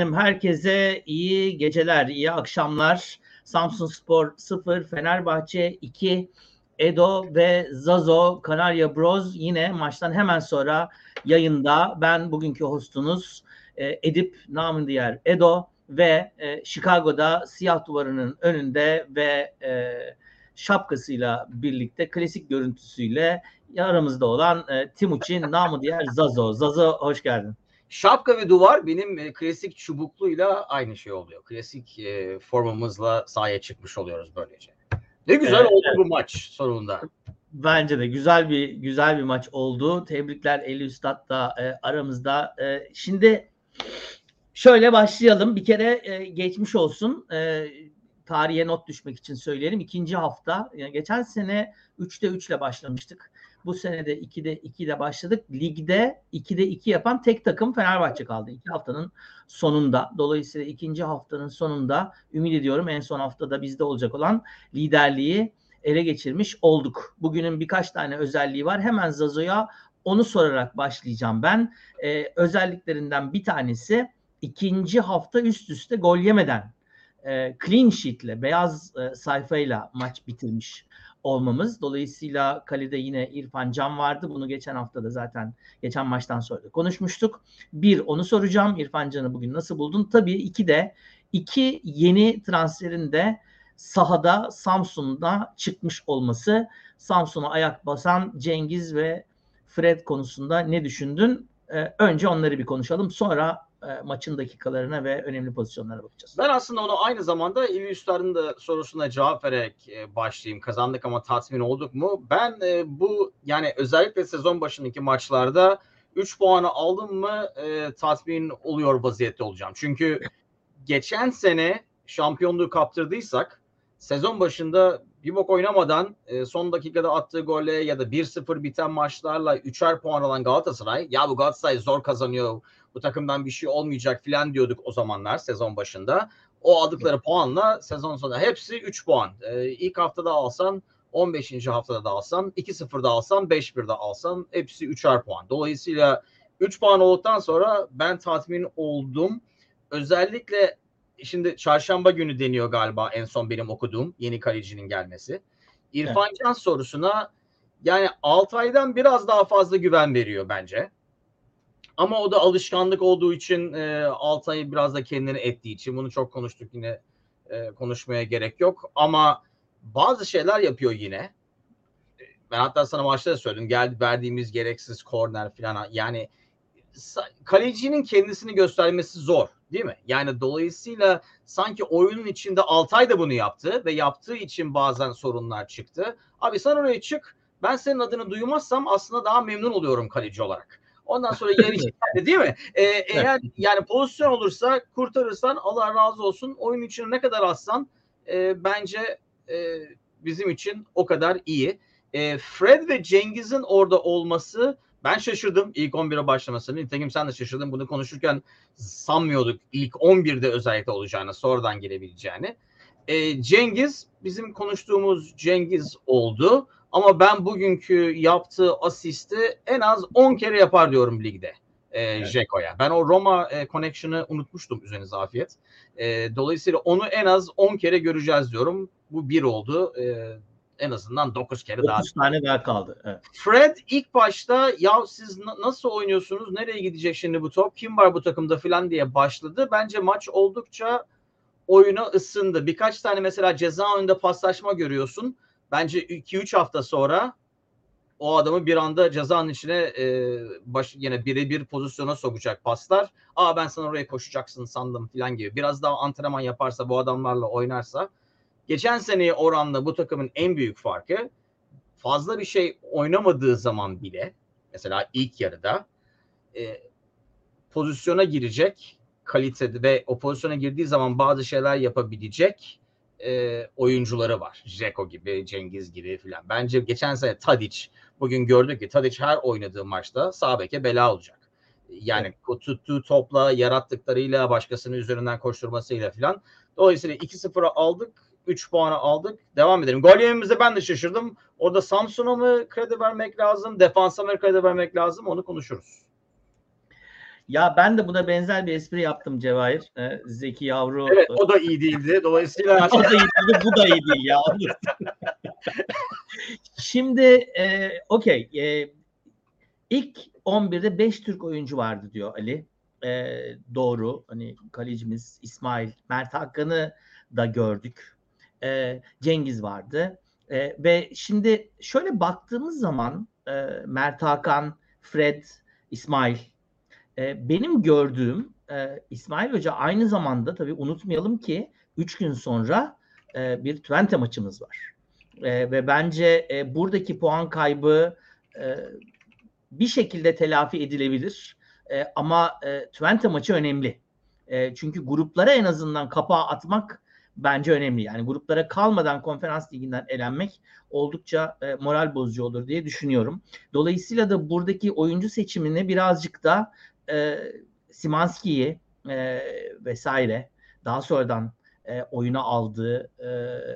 Efendim herkese iyi geceler, iyi akşamlar. Samsun Spor 0, Fenerbahçe 2, Edo ve Zazo Kanarya Bros yine maçtan hemen sonra yayında. Ben bugünkü hostunuz e, Edip namı diğer Edo ve e, Chicago'da siyah duvarının önünde ve e, şapkasıyla birlikte klasik görüntüsüyle aramızda olan Timuçin namı diğer Zazo. Zazo hoş geldin. Şapka ve duvar benim e, klasik çubukluyla aynı şey oluyor. Klasik e, formamızla sahaya çıkmış oluyoruz böylece. Ne güzel Evet, oldu bu maç sonunda. Bence de güzel bir güzel bir maç oldu. Tebrikler Eli Üstad da e, aramızda. E, şimdi şöyle başlayalım. Bir kere e, geçmiş olsun. E, tarihe not düşmek için söyleyelim. İkinci hafta. Yani geçen sene 3'te 3 ile başlamıştık. Bu sene de 2'de 2 ile başladık. Ligde 2'de 2 yapan tek takım Fenerbahçe kaldı. İki haftanın sonunda. Dolayısıyla ikinci haftanın sonunda ümit ediyorum en son haftada bizde olacak olan liderliği ele geçirmiş olduk. Bugünün birkaç tane özelliği var. Hemen Zazo'ya onu sorarak başlayacağım ben. Ee, özelliklerinden bir tanesi ikinci hafta üst üste gol yemeden e, clean sheet'le, beyaz e, sayfayla maç bitirmiş olmamız. Dolayısıyla kalede yine İrfan Can vardı. Bunu geçen hafta da zaten geçen maçtan sonra konuşmuştuk. Bir onu soracağım. İrfan Can'ı bugün nasıl buldun? Tabii iki de iki yeni transferin de sahada Samsun'da çıkmış olması. Samsun'a ayak basan Cengiz ve Fred konusunda ne düşündün? Ee, önce onları bir konuşalım. Sonra e, maçın dakikalarına ve önemli pozisyonlara bakacağız. Ben aslında onu aynı zamanda İvi Üstad'ın da sorusuna cevap vererek e, başlayayım. Kazandık ama tatmin olduk mu? Ben e, bu yani özellikle sezon başındaki maçlarda 3 puanı aldım mı tatmin oluyor vaziyette olacağım. Çünkü geçen sene şampiyonluğu kaptırdıysak sezon başında bir bok oynamadan son dakikada attığı golle ya da 1-0 biten maçlarla 3'er puan alan Galatasaray ya bu Galatasaray zor kazanıyor bu takımdan bir şey olmayacak filan diyorduk o zamanlar sezon başında. O aldıkları puanla sezon sonunda hepsi 3 puan. E, ilk haftada alsan 15. haftada da alsan 2-0'da alsan 5-1'de alsan hepsi 3'er puan. Dolayısıyla 3 puan olduktan sonra ben tatmin oldum. Özellikle şimdi çarşamba günü deniyor galiba en son benim okuduğum yeni kalecinin gelmesi. İrfan Can sorusuna yani Altay'dan biraz daha fazla güven veriyor bence. Ama o da alışkanlık olduğu için e, Altay'ı biraz da kendini ettiği için bunu çok konuştuk yine e, konuşmaya gerek yok. Ama bazı şeyler yapıyor yine. Ben hatta sana maçta da söyledim. Geldi verdiğimiz gereksiz korner falan yani kalecinin kendisini göstermesi zor değil mi? Yani dolayısıyla sanki oyunun içinde Altay da bunu yaptı ve yaptığı için bazen sorunlar çıktı. Abi sen oraya çık. Ben senin adını duymazsam aslında daha memnun oluyorum kaleci olarak. Ondan sonra yer içinde değil mi? Ee, eğer yani pozisyon olursa kurtarırsan Allah razı olsun. Oyun içine ne kadar atsan e, bence e, bizim için o kadar iyi. E, Fred ve Cengiz'in orada olması ben şaşırdım ilk 11'e başlamasını. Nitekim sen de şaşırdın. Bunu konuşurken sanmıyorduk ilk 11'de özellikle olacağını, sonradan gelebileceğini. E, Cengiz bizim konuştuğumuz Cengiz oldu. Ama ben bugünkü yaptığı asisti en az 10 kere yapar diyorum ligde. E, evet. Jeko'ya. Ben o Roma e, connection'ı unutmuştum üzerinize afiyet. E, dolayısıyla onu en az 10 kere göreceğiz diyorum. Bu bir oldu. E, en azından 9 kere 9 daha. 9 tane daha kaldı. Evet. Fred ilk başta ya siz na- nasıl oynuyorsunuz? Nereye gidecek şimdi bu top? Kim var bu takımda falan diye başladı. Bence maç oldukça oyuna ısındı. Birkaç tane mesela ceza önünde paslaşma görüyorsun. Bence 2-3 hafta sonra o adamı bir anda cezanın içine e, baş, yine birebir pozisyona sokacak paslar. Aa ben sana oraya koşacaksın sandım falan gibi. Biraz daha antrenman yaparsa bu adamlarla oynarsa geçen seneye oranla bu takımın en büyük farkı fazla bir şey oynamadığı zaman bile mesela ilk yarıda e, pozisyona girecek kalitede ve o pozisyona girdiği zaman bazı şeyler yapabilecek e, oyuncuları var. Jeko gibi, Cengiz gibi filan. Bence geçen sene Tadic bugün gördük ki Tadic her oynadığı maçta sağ beke bela olacak. Yani evet. tuttuğu topla, yarattıklarıyla, başkasının üzerinden koşturmasıyla filan. Dolayısıyla 2-0'a aldık. 3 puanı aldık. Devam edelim. Gol yememizde ben de şaşırdım. Orada Samsun'a mı kredi vermek lazım? Defansa mı kredi vermek lazım? Onu konuşuruz. Ya ben de buna benzer bir espri yaptım Cevahir. Ee, Zeki Yavru. Evet o da iyi değildi. Dolayısıyla. o da iyi değildi. Bu da iyi değil ya. Şimdi e, okey. E, ilk 11'de 5 Türk oyuncu vardı diyor Ali. E, doğru. Hani kalecimiz İsmail, Mert Hakan'ı da gördük. E, Cengiz vardı. E, ve şimdi şöyle baktığımız zaman e, Mert Hakan, Fred, İsmail e, benim gördüğüm e, İsmail Hoca aynı zamanda tabii unutmayalım ki 3 gün sonra e, bir Twente maçımız var. E, ve bence e, buradaki puan kaybı e, bir şekilde telafi edilebilir. E, ama e, Twente maçı önemli. E, çünkü gruplara en azından kapağı atmak bence önemli. Yani gruplara kalmadan konferans liginden elenmek oldukça e, moral bozucu olur diye düşünüyorum. Dolayısıyla da buradaki oyuncu seçimini birazcık da e, Simanski'yi e, vesaire daha sonradan e, oyuna aldığı e,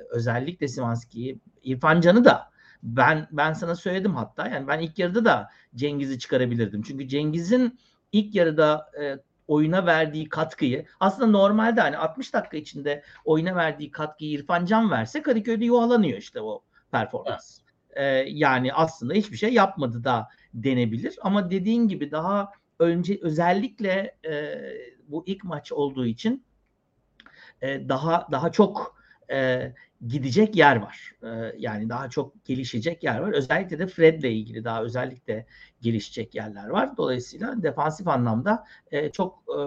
özellikle Simanski'yi İrfan Can'ı da ben ben sana söyledim hatta yani ben ilk yarıda da Cengiz'i çıkarabilirdim. Çünkü Cengiz'in ilk yarıda e, oyuna verdiği katkıyı aslında normalde hani 60 dakika içinde oyuna verdiği katkıyı İrfan Can verse Kadıköy'de yuvalanıyor işte o performans. Evet. Ee, yani aslında hiçbir şey yapmadı da denebilir ama dediğin gibi daha önce özellikle e, bu ilk maç olduğu için e, daha daha çok e, gidecek yer var. E, yani daha çok gelişecek yer var. Özellikle de Fred'le ilgili daha özellikle gelişecek yerler var. Dolayısıyla defansif anlamda e, çok e,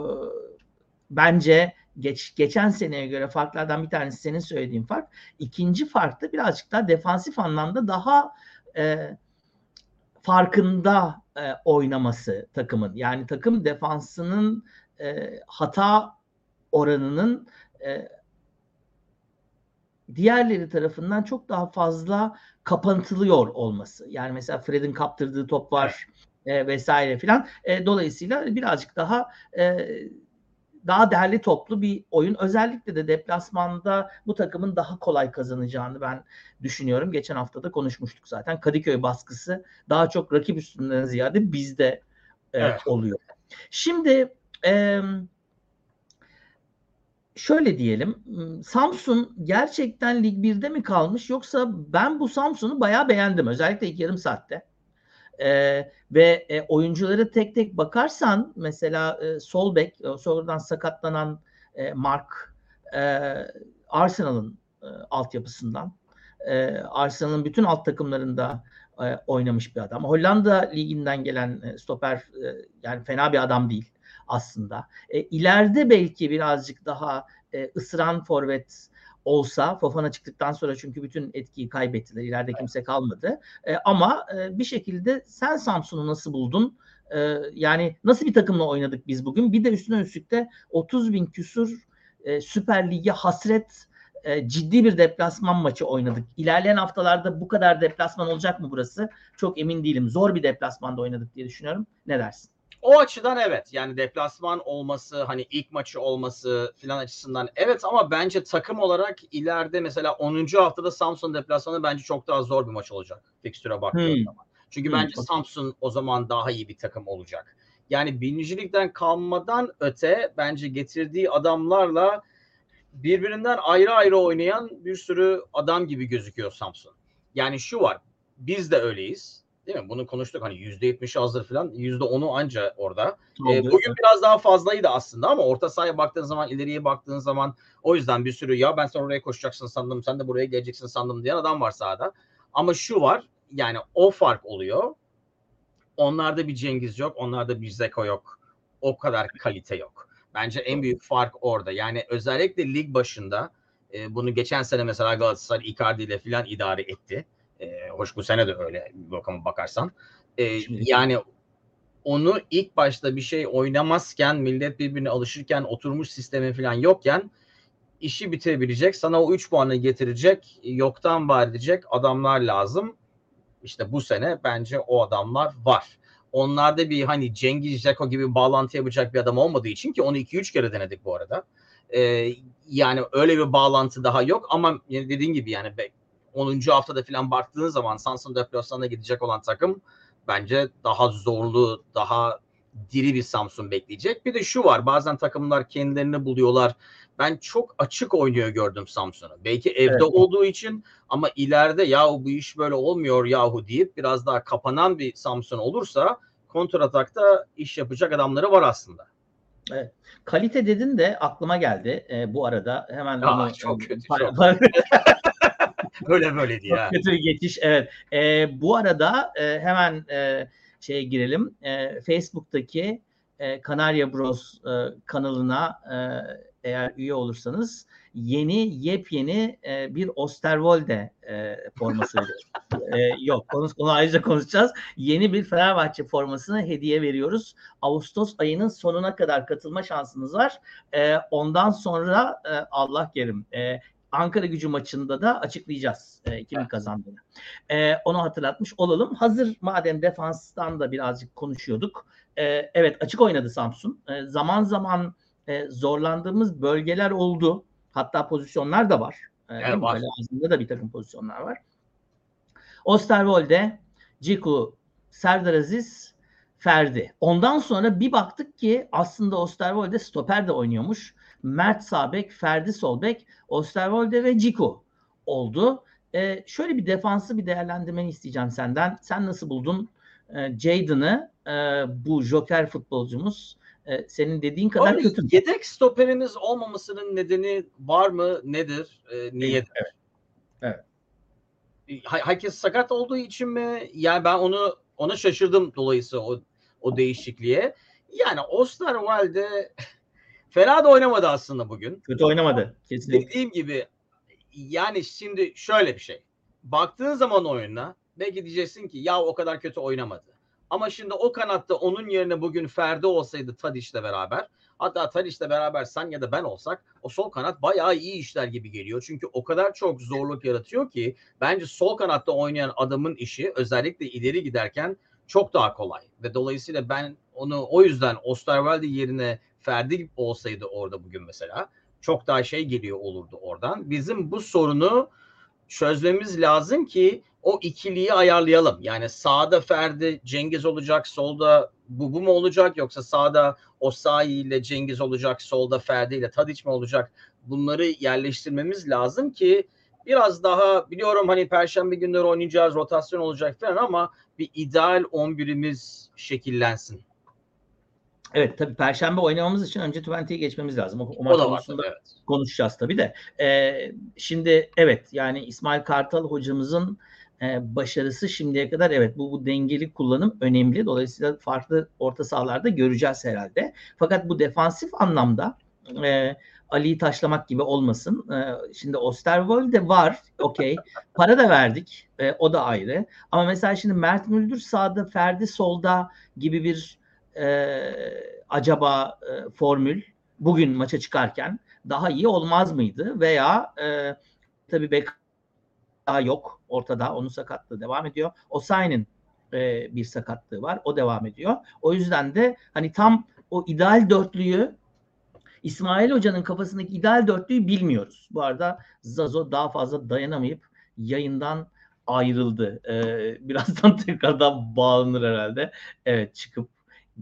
bence geç, geçen seneye göre farklardan bir tanesi senin söylediğin fark. İkinci fark da birazcık daha defansif anlamda daha e, farkında e, oynaması takımın. Yani takım defansının e, hata oranının e, diğerleri tarafından çok daha fazla kapatılıyor olması. Yani mesela Fred'in kaptırdığı top var e, vesaire filan. E, dolayısıyla birazcık daha e, daha değerli toplu bir oyun. Özellikle de deplasmanda bu takımın daha kolay kazanacağını ben düşünüyorum. Geçen hafta da konuşmuştuk zaten. Kadıköy baskısı daha çok rakip üstünden ziyade bizde e, evet. oluyor. Şimdi e, şöyle diyelim. Samsun gerçekten Lig 1'de mi kalmış yoksa ben bu Samsun'u bayağı beğendim. Özellikle ilk yarım saatte. Ee, ve e, oyuncuları tek tek bakarsan mesela e, sol bek e, sonradan sakatlanan e, Mark e, Arsenal'ın e, altyapısından e, Arsenal'ın bütün alt takımlarında e, oynamış bir adam. Hollanda liginden gelen e, stoper e, yani fena bir adam değil aslında. E, ileride belki birazcık daha e, ısıran forvet olsa Fofana çıktıktan sonra çünkü bütün etkiyi kaybettiler. İleride kimse kalmadı. E, ama e, bir şekilde sen Samsun'u nasıl buldun? E, yani nasıl bir takımla oynadık biz bugün? Bir de üstüne üstlük de 30 bin küsur e, Süper Lig'e hasret e, ciddi bir deplasman maçı oynadık. İlerleyen haftalarda bu kadar deplasman olacak mı burası? Çok emin değilim. Zor bir deplasmanda oynadık diye düşünüyorum. Ne dersin? O açıdan evet. Yani deplasman olması, hani ilk maçı olması filan açısından evet ama bence takım olarak ileride mesela 10. haftada Samsun deplasmanı bence çok daha zor bir maç olacak. Fikstüre baktığım hmm. zaman. Çünkü hmm. bence Samsun o zaman daha iyi bir takım olacak. Yani birincilikten kalmadan öte bence getirdiği adamlarla birbirinden ayrı ayrı oynayan bir sürü adam gibi gözüküyor Samsun. Yani şu var. Biz de öyleyiz. Değil mi? Bunu konuştuk hani %70 hazır falan. %10'u anca orada. E, bugün biraz daha fazlaydı aslında ama orta sahaya baktığın zaman, ileriye baktığın zaman o yüzden bir sürü ya ben sen oraya koşacaksın sandım, sen de buraya geleceksin sandım diyen adam var sahada. Ama şu var yani o fark oluyor. Onlarda bir Cengiz yok, onlarda bir Zeko yok. O kadar kalite yok. Bence en büyük fark orada. Yani özellikle lig başında e, bunu geçen sene mesela Galatasaray Icardi ile filan idare etti. E, hoş bu sene de öyle bakıma bakarsan. E, yani onu ilk başta bir şey oynamazken millet birbirine alışırken oturmuş sistemi falan yokken işi bitirebilecek sana o 3 puanı getirecek yoktan var edecek adamlar lazım. İşte bu sene bence o adamlar var. Onlarda bir hani Cengiz Zeko gibi bağlantı yapacak bir adam olmadığı için ki onu 2-3 kere denedik bu arada. Ee, yani öyle bir bağlantı daha yok ama dediğin gibi yani 10. haftada falan baktığın zaman Samsun deplasmanına gidecek olan takım bence daha zorlu, daha diri bir Samsun bekleyecek. Bir de şu var bazen takımlar kendilerini buluyorlar. Ben çok açık oynuyor gördüm Samsun'u. Belki evde evet. olduğu için ama ileride ya bu iş böyle olmuyor yahu deyip biraz daha kapanan bir Samsun olursa kontratakta iş yapacak adamları var aslında. Evet. Kalite dedin de aklıma geldi e, bu arada. Hemen Aa, onu, çok kötü. Çok. Öyle böyle diye. Çok kötü geçiş. Evet. E, bu arada e, hemen e, şeye girelim. E, Facebook'taki e, Kanarya Bros e, kanalına e, eğer üye olursanız yeni yepyeni e, bir Osterwolde e, forması e, yok konuş, onu ayrıca konuşacağız. Yeni bir Fenerbahçe formasını hediye veriyoruz. Ağustos ayının sonuna kadar katılma şansınız var. E, ondan sonra e, Allah kerim e, Ankara gücü maçında da açıklayacağız e, kimin kazandığını. E, onu hatırlatmış olalım. Hazır madem defanstan da birazcık konuşuyorduk. E, evet açık oynadı Samsun. E, zaman zaman e, zorlandığımız bölgeler oldu. Hatta pozisyonlar da var. E, evet, var. Ağzında da bir takım pozisyonlar var. Osterwolde, Ciku, Serdar Aziz, Ferdi. Ondan sonra bir baktık ki aslında Osterwolde stoper de oynuyormuş. Mert Sabek, Ferdi Solbek, Osterwolde ve Ciku oldu. E, şöyle bir defansı bir değerlendirmeni isteyeceğim senden. Sen nasıl buldun e, Jadon'ı e, bu joker futbolcumuz? E, senin dediğin kadar Abi, kötü. Yedek stoperimiz olmamasının nedeni var mı? Nedir? E, niye? Evet. evet. Herkes sakat olduğu için mi? Yani ben onu ona şaşırdım dolayısıyla o o değişikliğe. Yani Osterwalde fena da oynamadı aslında bugün. Kötü oynamadı. Kesinlikle. Dediğim gibi yani şimdi şöyle bir şey. Baktığın zaman oyuna belki diyeceksin ki ya o kadar kötü oynamadı. Ama şimdi o kanatta onun yerine bugün Ferdi olsaydı Tadiş'le beraber hatta Tadiş'le beraber sen ya da ben olsak o sol kanat bayağı iyi işler gibi geliyor. Çünkü o kadar çok zorluk yaratıyor ki bence sol kanatta oynayan adamın işi özellikle ileri giderken çok daha kolay. Ve dolayısıyla ben onu o yüzden Osterwalde yerine Ferdi olsaydı orada bugün mesela çok daha şey geliyor olurdu oradan. Bizim bu sorunu çözmemiz lazım ki o ikiliyi ayarlayalım. Yani sağda Ferdi Cengiz olacak, solda bu bu mu olacak yoksa sağda Osayi ile Cengiz olacak, solda Ferdi ile Tadiç mi olacak? Bunları yerleştirmemiz lazım ki biraz daha biliyorum hani perşembe günleri oynayacağız, rotasyon olacak falan ama bir ideal 11'imiz şekillensin. Evet tabii Perşembe oynamamız için önce Twenty'ye geçmemiz lazım. O, o, o da var, evet. konuşacağız tabii de. Ee, şimdi evet yani İsmail Kartal hocamızın e, başarısı şimdiye kadar evet bu, bu dengeli kullanım önemli. Dolayısıyla farklı orta sahalarda göreceğiz herhalde. Fakat bu defansif anlamda e, Ali'yi taşlamak gibi olmasın. E, şimdi Osterwold var. Okey. Para da verdik. E, o da ayrı. Ama mesela şimdi Mert Müldür sağda, Ferdi solda gibi bir e, acaba e, formül bugün maça çıkarken daha iyi olmaz mıydı? Veya e, tabii bek daha yok ortada. Onun sakatlığı devam ediyor. Osayi'nin e, bir sakatlığı var. O devam ediyor. O yüzden de hani tam o ideal dörtlüyü İsmail Hoca'nın kafasındaki ideal dörtlüyü bilmiyoruz. Bu arada Zazo daha fazla dayanamayıp yayından ayrıldı. Ee, birazdan tekrardan bağlanır herhalde. Evet çıkıp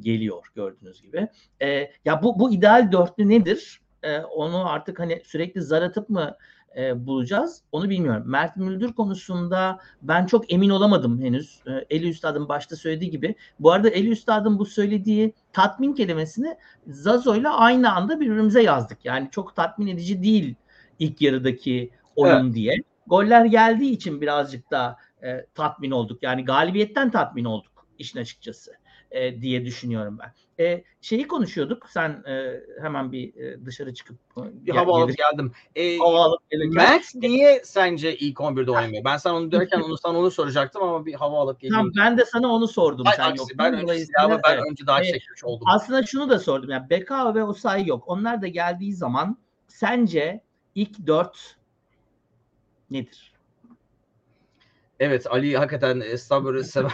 geliyor gördüğünüz gibi. E, ya bu bu ideal dörtlü nedir? E, onu artık hani sürekli zar atıp mı e, bulacağız? Onu bilmiyorum. Mert Müldür konusunda ben çok emin olamadım henüz. E, Eli Üstad'ın başta söylediği gibi. Bu arada Eli Üstad'ın bu söylediği tatmin kelimesini Zazo'yla aynı anda birbirimize yazdık. Yani çok tatmin edici değil ilk yarıdaki oyun evet. diye. Goller geldiği için birazcık da e, tatmin olduk. Yani galibiyetten tatmin olduk işin açıkçası. E, diye düşünüyorum ben. E, şeyi konuşuyorduk. Sen e, hemen bir e, dışarı çıkıp e, Bir gel- hava alıp geldim. Ee, hava alıp gelirken- Mert niye sence ilk 11'de oynamıyor? Ben sana onu derken onu sana onu soracaktım ama bir hava alıp geleyim. Tamam, ben de sana onu sordum. Ay, sen aksi, ben önce silahı ben evet. önce daha Evet. çekmiş oldum. Aslında şunu da sordum. Yani Bekao ve Osayi yok. Onlar da geldiği zaman sence ilk dört nedir? Evet Ali hakikaten e, sabırı sever.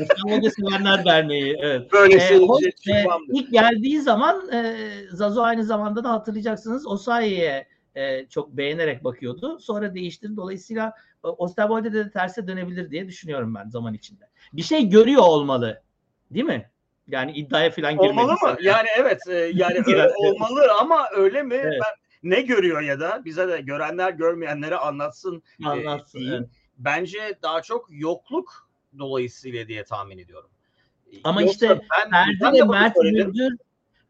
İstanbul'da Sevenler Derneği. Evet. Böyle Ee, şey o- e, çıkmamdı. ilk geldiği zaman e, Zazo aynı zamanda da hatırlayacaksınız Osayi'ye e, çok beğenerek bakıyordu. Sonra değiştirdi. Dolayısıyla e, Osterwolde de terse dönebilir diye düşünüyorum ben zaman içinde. Bir şey görüyor olmalı. Değil mi? Yani iddiaya falan girmedi. Olmalı mı? sana. Yani evet e, yani öyle olmalı ama öyle mi? Evet. Ben ne görüyor ya da bize de görenler görmeyenlere anlatsın. Anlatsın. diyeyim. evet. Bence daha çok yokluk dolayısıyla diye tahmin ediyorum. Ama Yoksa işte ben, Ferdi ben ve Mert söyledim. Müldür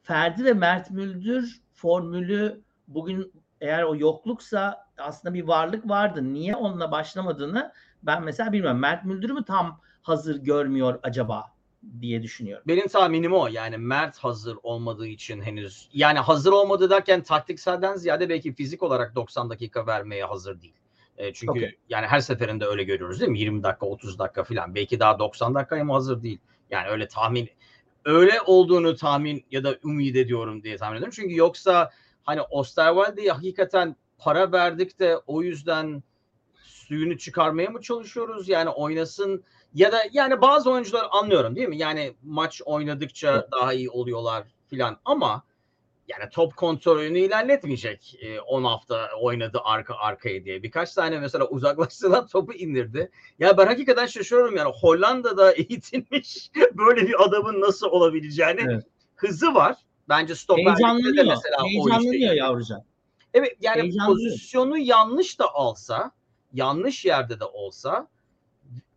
Ferdi ve Mert Müldür formülü bugün eğer o yokluksa aslında bir varlık vardı. Niye onunla başlamadığını ben mesela bilmiyorum. Mert Müldür'ü mü tam hazır görmüyor acaba diye düşünüyorum. Benim tahminim o. Yani Mert hazır olmadığı için henüz yani hazır olmadığı derken taktikselden ziyade belki fizik olarak 90 dakika vermeye hazır değil. E, çünkü Okey. yani her seferinde öyle görüyoruz değil mi? 20 dakika 30 dakika falan. Belki daha 90 dakikaya mı hazır değil. Yani öyle tahmin öyle olduğunu tahmin ya da ümit ediyorum diye tahmin ediyorum. Çünkü yoksa hani Osterwalde'ye hakikaten para verdik de o yüzden suyunu çıkarmaya mı çalışıyoruz? Yani oynasın ya da yani bazı oyuncular anlıyorum değil mi? Yani maç oynadıkça daha iyi oluyorlar filan ama yani top kontrolünü ilerletmeyecek. Ee, 10 hafta oynadı arka arkaya diye. Birkaç tane mesela uzaklaştıran topu indirdi. Ya ben hakikaten şaşırıyorum yani Hollanda'da eğitilmiş böyle bir adamın nasıl olabileceğini. Evet. Hızı var. Bence stoperlikte de mesela Heyecanlanıyor işte. yavrucak. Evet yani pozisyonu yanlış da alsa, yanlış yerde de olsa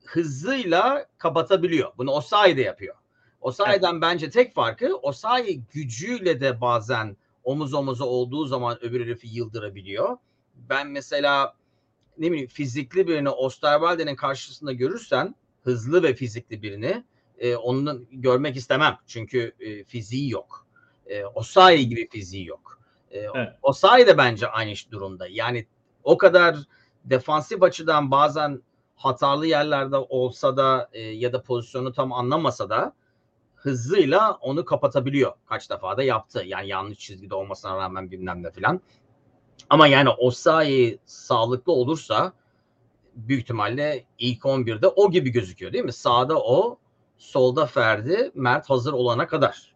hızıyla kapatabiliyor. Bunu Osayi de yapıyor. Osayi'den bence tek farkı Osayi gücüyle de bazen omuz omuza olduğu zaman öbür herifi yıldırabiliyor. Ben mesela ne bileyim fizikli birini Osterwalde'nin karşısında görürsen hızlı ve fizikli birini e, onun görmek istemem. Çünkü e, fiziği yok. E, Osayi gibi fiziği yok. E, Evet. Osayi de bence aynı durumda. Yani o kadar defansif açıdan bazen hatalı yerlerde olsa da e, ya da pozisyonu tam anlamasa da hızıyla onu kapatabiliyor. Kaç defa da yaptı. Yani yanlış çizgide olmasına rağmen bilmem ne filan. Ama yani Osayi sağlıklı olursa büyük ihtimalle ilk 11'de o gibi gözüküyor değil mi? Sağda o, solda Ferdi, Mert hazır olana kadar.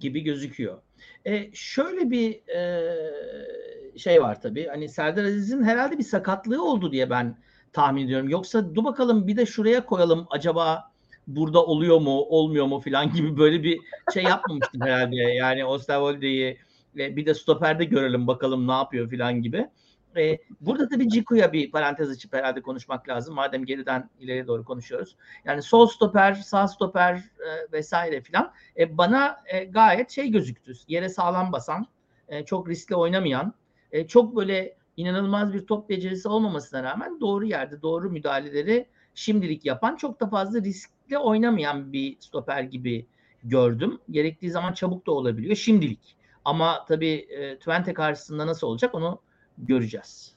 gibi gözüküyor. E, şöyle bir e, şey var tabii. Hani Serdar Aziz'in herhalde bir sakatlığı oldu diye ben tahmin ediyorum. Yoksa dur bakalım bir de şuraya koyalım acaba burada oluyor mu olmuyor mu falan gibi böyle bir şey yapmamıştım herhalde. Yani Osterwolde'yi e, bir de stoperde görelim bakalım ne yapıyor falan gibi. E, burada tabii Ciku'ya bir parantez açıp herhalde konuşmak lazım. Madem geriden ileriye doğru konuşuyoruz. Yani sol stoper, sağ stoper e, vesaire filan e, bana e, gayet şey gözüktü. Yere sağlam basan, e, çok riskli oynamayan, e, çok böyle inanılmaz bir top becerisi olmamasına rağmen doğru yerde doğru müdahaleleri şimdilik yapan, çok da fazla riskli oynamayan bir stoper gibi gördüm. Gerektiği zaman çabuk da olabiliyor şimdilik. Ama tabii e, Twente karşısında nasıl olacak onu göreceğiz.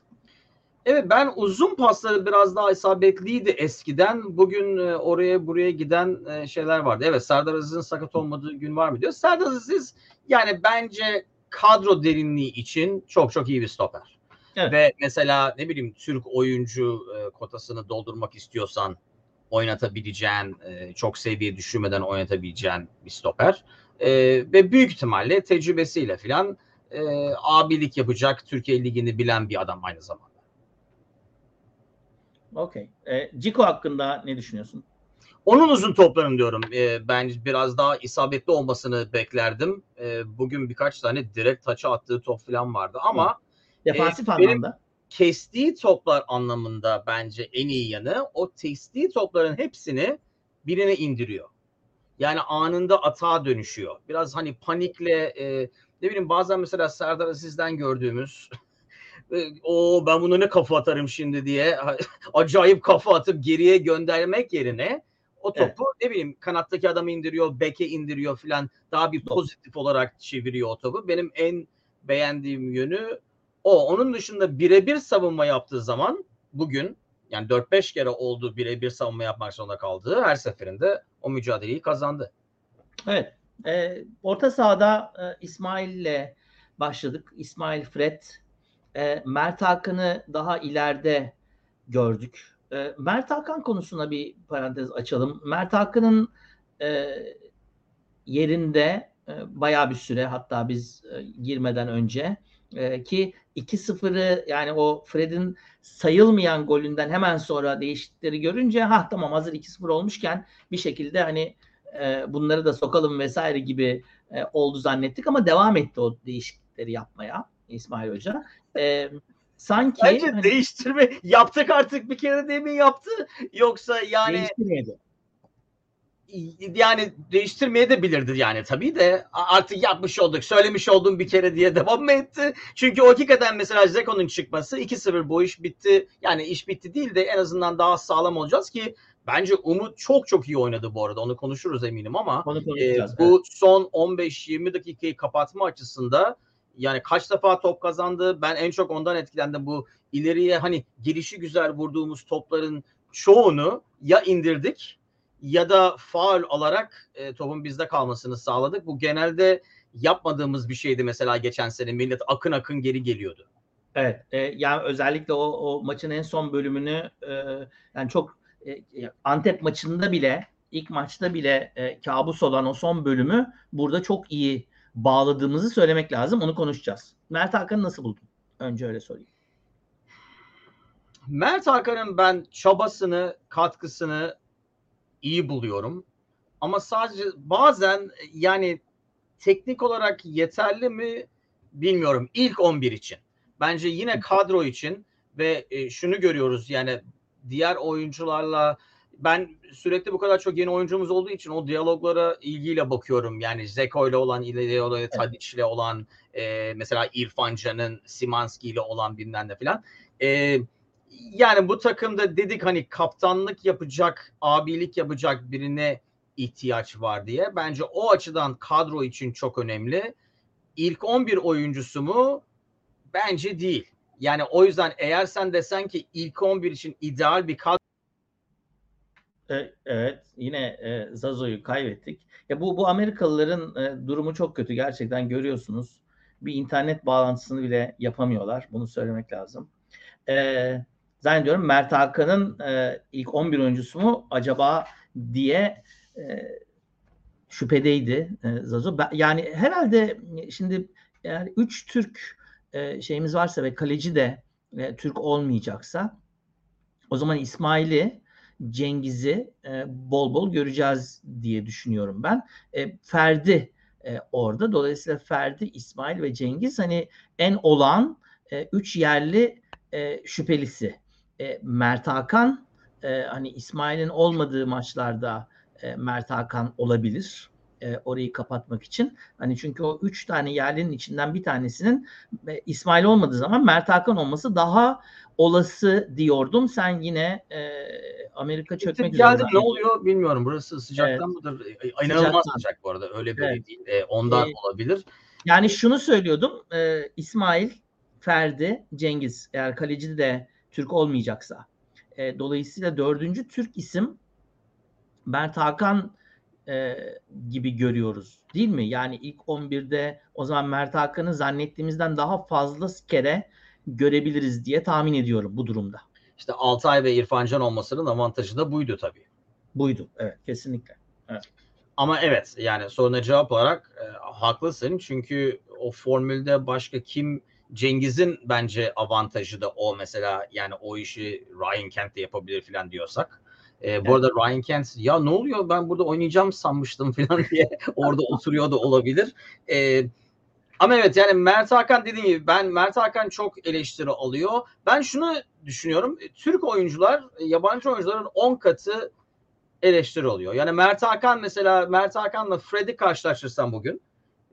Evet ben uzun pasları biraz daha isabetliydi eskiden. Bugün e, oraya buraya giden e, şeyler vardı. Evet Serdar Aziz'in sakat olmadığı gün var mı diyor. Serdar Aziz yani bence kadro derinliği için çok çok iyi bir stoper. Evet. Ve mesela ne bileyim Türk oyuncu e, kotasını doldurmak istiyorsan oynatabileceğin, e, çok seviye düşürmeden oynatabileceğin bir stoper. E, ve büyük ihtimalle tecrübesiyle filan e, abilik yapacak Türkiye Ligi'ni bilen bir adam aynı zamanda. Okey. E, Ciku hakkında ne düşünüyorsun? Onun uzun toplarını diyorum. E, ben biraz daha isabetli olmasını beklerdim. E, bugün birkaç tane direkt taça attığı top falan vardı ama Defansif benim- anlamda. Kestiği toplar anlamında bence en iyi yanı o kestiği topların hepsini birine indiriyor. Yani anında atağa dönüşüyor. Biraz hani panikle e, ne bileyim bazen mesela Serdar Aziz'den gördüğümüz e, o ben bunu ne kafa atarım şimdi diye acayip kafa atıp geriye göndermek yerine O topu ne bileyim kanattaki adamı indiriyor, beke indiriyor filan. Daha bir pozitif olarak çeviriyor o topu. Benim en beğendiğim yönü o. Onun dışında birebir savunma yaptığı zaman bugün yani 4-5 kere oldu birebir savunma yapmak zorunda kaldığı her seferinde o mücadeleyi kazandı. Evet. E, orta sahada e, İsmail'le başladık. İsmail Fred. E, Mert Hakan'ı daha ileride gördük. E, Mert Hakan konusuna bir parantez açalım. Mert Hakan'ın e, yerinde e, bayağı bir süre hatta biz e, girmeden önce e, ki 2-0'ı yani o Fred'in sayılmayan golünden hemen sonra değişiklikleri görünce ha tamam hazır 2-0 olmuşken bir şekilde hani e, bunları da sokalım vesaire gibi e, oldu zannettik ama devam etti o değişiklikleri yapmaya İsmail Hoca. E, sanki Bence hani, değiştirme yaptık artık bir kere demin yaptı. Yoksa yani değiştirmedi. Yani değiştirmeye de bilirdi yani tabii de. Artık yapmış olduk söylemiş oldum bir kere diye devam mı etti? Çünkü o hakikaten mesela Zeko'nun çıkması 2-0 bu iş bitti. Yani iş bitti değil de en azından daha sağlam olacağız ki bence Umut çok çok iyi oynadı bu arada. Onu konuşuruz eminim ama e, bu son 15-20 dakikayı kapatma açısında yani kaç defa top kazandı? Ben en çok ondan etkilendim. Bu ileriye hani gelişi güzel vurduğumuz topların çoğunu ya indirdik ya da faul alarak e, topun bizde kalmasını sağladık. Bu genelde yapmadığımız bir şeydi mesela geçen sene millet akın akın geri geliyordu. Evet, e, yani özellikle o, o maçın en son bölümünü e, yani çok e, Antep maçında bile ilk maçta bile e, kabus olan o son bölümü burada çok iyi bağladığımızı söylemek lazım. Onu konuşacağız. Mert Hakan'ı nasıl buldun? Önce öyle sorayım. Mert Hakan'ın ben çabasını, katkısını iyi buluyorum. Ama sadece bazen yani teknik olarak yeterli mi bilmiyorum. İlk 11 için. Bence yine kadro için ve e, şunu görüyoruz yani diğer oyuncularla ben sürekli bu kadar çok yeni oyuncumuz olduğu için o diyaloglara ilgiyle bakıyorum. Yani Zeko ile olan, ile ile Tadic ile olan, e, mesela İrfan Can'ın Simanski ile olan bilmem ne falan. E, yani bu takımda dedik hani kaptanlık yapacak, abilik yapacak birine ihtiyaç var diye. Bence o açıdan kadro için çok önemli. İlk 11 oyuncusu mu? Bence değil. Yani o yüzden eğer sen desen ki ilk 11 için ideal bir kadro E, Evet, yine e, Zazo'yu kaybettik. Ya bu bu Amerikalıların e, durumu çok kötü gerçekten görüyorsunuz. Bir internet bağlantısını bile yapamıyorlar. Bunu söylemek lazım. E, zannediyorum Mert Hakan'ın e, ilk 11 oyuncusu mu acaba diye e, şüphedeydi e, Zazo. Yani herhalde şimdi yani 3 Türk e, şeyimiz varsa ve kaleci de e, Türk olmayacaksa o zaman İsmail'i Cengiz'i e, bol bol göreceğiz diye düşünüyorum ben. E, Ferdi e, orada. Dolayısıyla Ferdi, İsmail ve Cengiz hani en olan 3 yerli e, şüphelisi. E, Mert Hakan e, hani İsmail'in olmadığı maçlarda e, Mert Hakan olabilir. E, orayı kapatmak için. Hani çünkü o 3 tane yerlinin içinden bir tanesinin e, İsmail olmadığı zaman Mert Hakan olması daha olası diyordum. Sen yine e, Amerika çökmek üzere. geldi ne oluyor bilmiyorum. Burası sıcaktan mıdır? E, İnanılmaz Sıcaktan. sıcak bu arada. Öyle böyle Evet. değil. E, ondan Ee, olabilir. Yani şunu söylüyordum. e, İsmail, Ferdi, Cengiz eğer kaleci de Türk olmayacaksa. E, dolayısıyla dördüncü Türk isim Mert Hakan e, gibi görüyoruz. Değil mi? Yani ilk 11'de o zaman Mert Hakan'ı zannettiğimizden daha fazla kere görebiliriz diye tahmin ediyorum bu durumda. İşte Altay ve İrfan Can olmasının avantajı da buydu tabii. Buydu. Evet kesinlikle. Ama evet yani soruna cevap olarak e, haklısın. Çünkü o formülde başka kim Cengiz'in bence avantajı da o mesela yani o işi Ryan Kent de yapabilir falan diyorsak. E, bu arada Ryan Kent ya ne oluyor ben burada oynayacağım sanmıştım falan diye orada oturuyor da olabilir. E, ama evet yani Mert Hakan dediğim gibi ben Mert Hakan çok eleştiri alıyor. Ben şunu düşünüyorum. e, Türk oyuncular e, yabancı oyuncuların 10 katı eleştiri oluyor. Yani Mert Hakan mesela Mert Hakan'la Fred'i karşılaştırsam bugün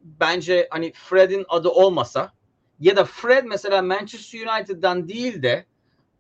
bence hani Fred'in adı olmasa ya da Fred mesela Manchester United'dan değil de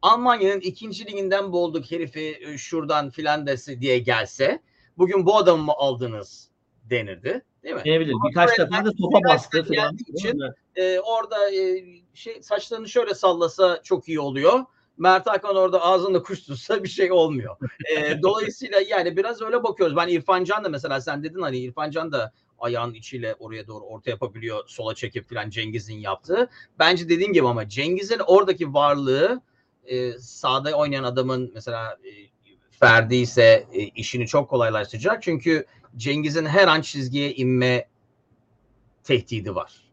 Almanya'nın ikinci liginden bulduk herifi e, şuradan filan dese diye gelse bugün bu adamı mı aldınız denirdi. Değil mi? Diyebilir. Birkaç defa da topa bastı falan. için-? Ee, orada e, şey saçlarını şöyle sallasa çok iyi oluyor. Mert Hakan orada ağzında kuş tutsa bir şey olmuyor. Ee, dolayısıyla yani biraz öyle bakıyoruz. Ben İrfan Can da mesela sen dedin hani İrfan Can da ayağın içiyle oraya doğru orta yapabiliyor. Sola çekip falan Cengiz'in yaptığı. Bence dediğin gibi ama Cengiz'in oradaki varlığı e, sahada oynayan adamın mesela e, Ferdi ise e, işini çok kolaylaştıracak. Çünkü Cengiz'in her an çizgiye inme tehdidi var.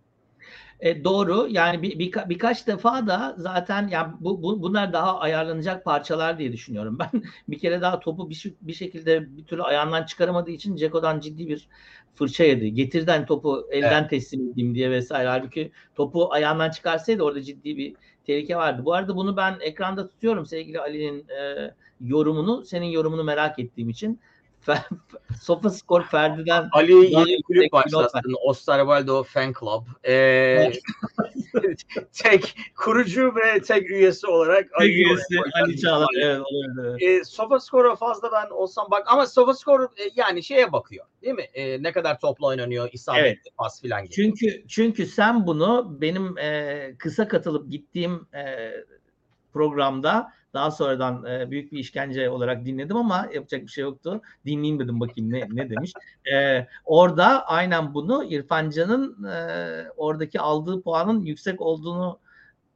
E, doğru. Yani bir, birka- birkaç defa da zaten yani bu, bu bunlar daha ayarlanacak parçalar diye düşünüyorum. Ben bir kere daha topu bir, bir şekilde bir türlü ayağından çıkaramadığı için Ceko'dan ciddi bir fırça yedi. Getirden topu elden teslim edeyim diye vesaire. Halbuki topu ayağından çıkarsaydı orada ciddi bir tehlike vardı. Bu arada bunu ben ekranda tutuyorum sevgili Ali'nin e, yorumunu. Senin yorumunu merak ettiğim için. Sofa Skor Ferdi'den Ali yeni kulüp başlattın. Osterwaldo Fan Club. Ee, tek kurucu ve tek üyesi olarak Ali üyesi Ali Çağlar. Evet, evet. E, Sofascore'a fazla ben olsam bak ama Sofascore e, yani şeye bakıyor değil mi? E, ne kadar topla oynanıyor, isabetli Evet. pas filan gibi. Çünkü çünkü sen bunu benim e, kısa katılıp gittiğim e, programda daha sonradan e, büyük bir işkence olarak dinledim ama yapacak bir şey yoktu. Dinleyeyim dedim bakayım ne ne demiş. E, orada aynen bunu İrfan Can'ın e, oradaki aldığı puanın yüksek olduğunu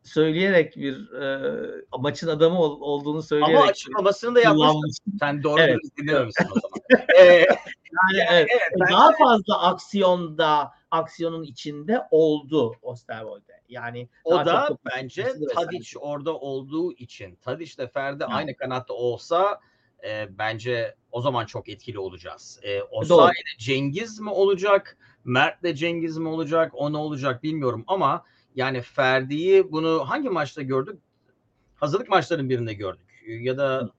söyleyerek bir e, maçın adamı ol- olduğunu söyleyerek Ama açıklamasını da yapmış. kullanmış. Sen doğru Evet. dinlememişsin o zaman. E, Yani, evet. evet, ben- daha fazla aksiyonda aksiyonun içinde oldu Osterwolde. Yani O da çok bence. Tadic orada olduğu için. Tadic de Ferdi Ha. aynı kanatta olsa e, bence o zaman çok etkili olacağız. E, o Doğru. sayede Cengiz mi olacak? Mert de Cengiz mi olacak? O ne olacak bilmiyorum ama yani Ferdi'yi bunu hangi maçta gördük? Hazırlık maçlarının birinde gördük. Ya da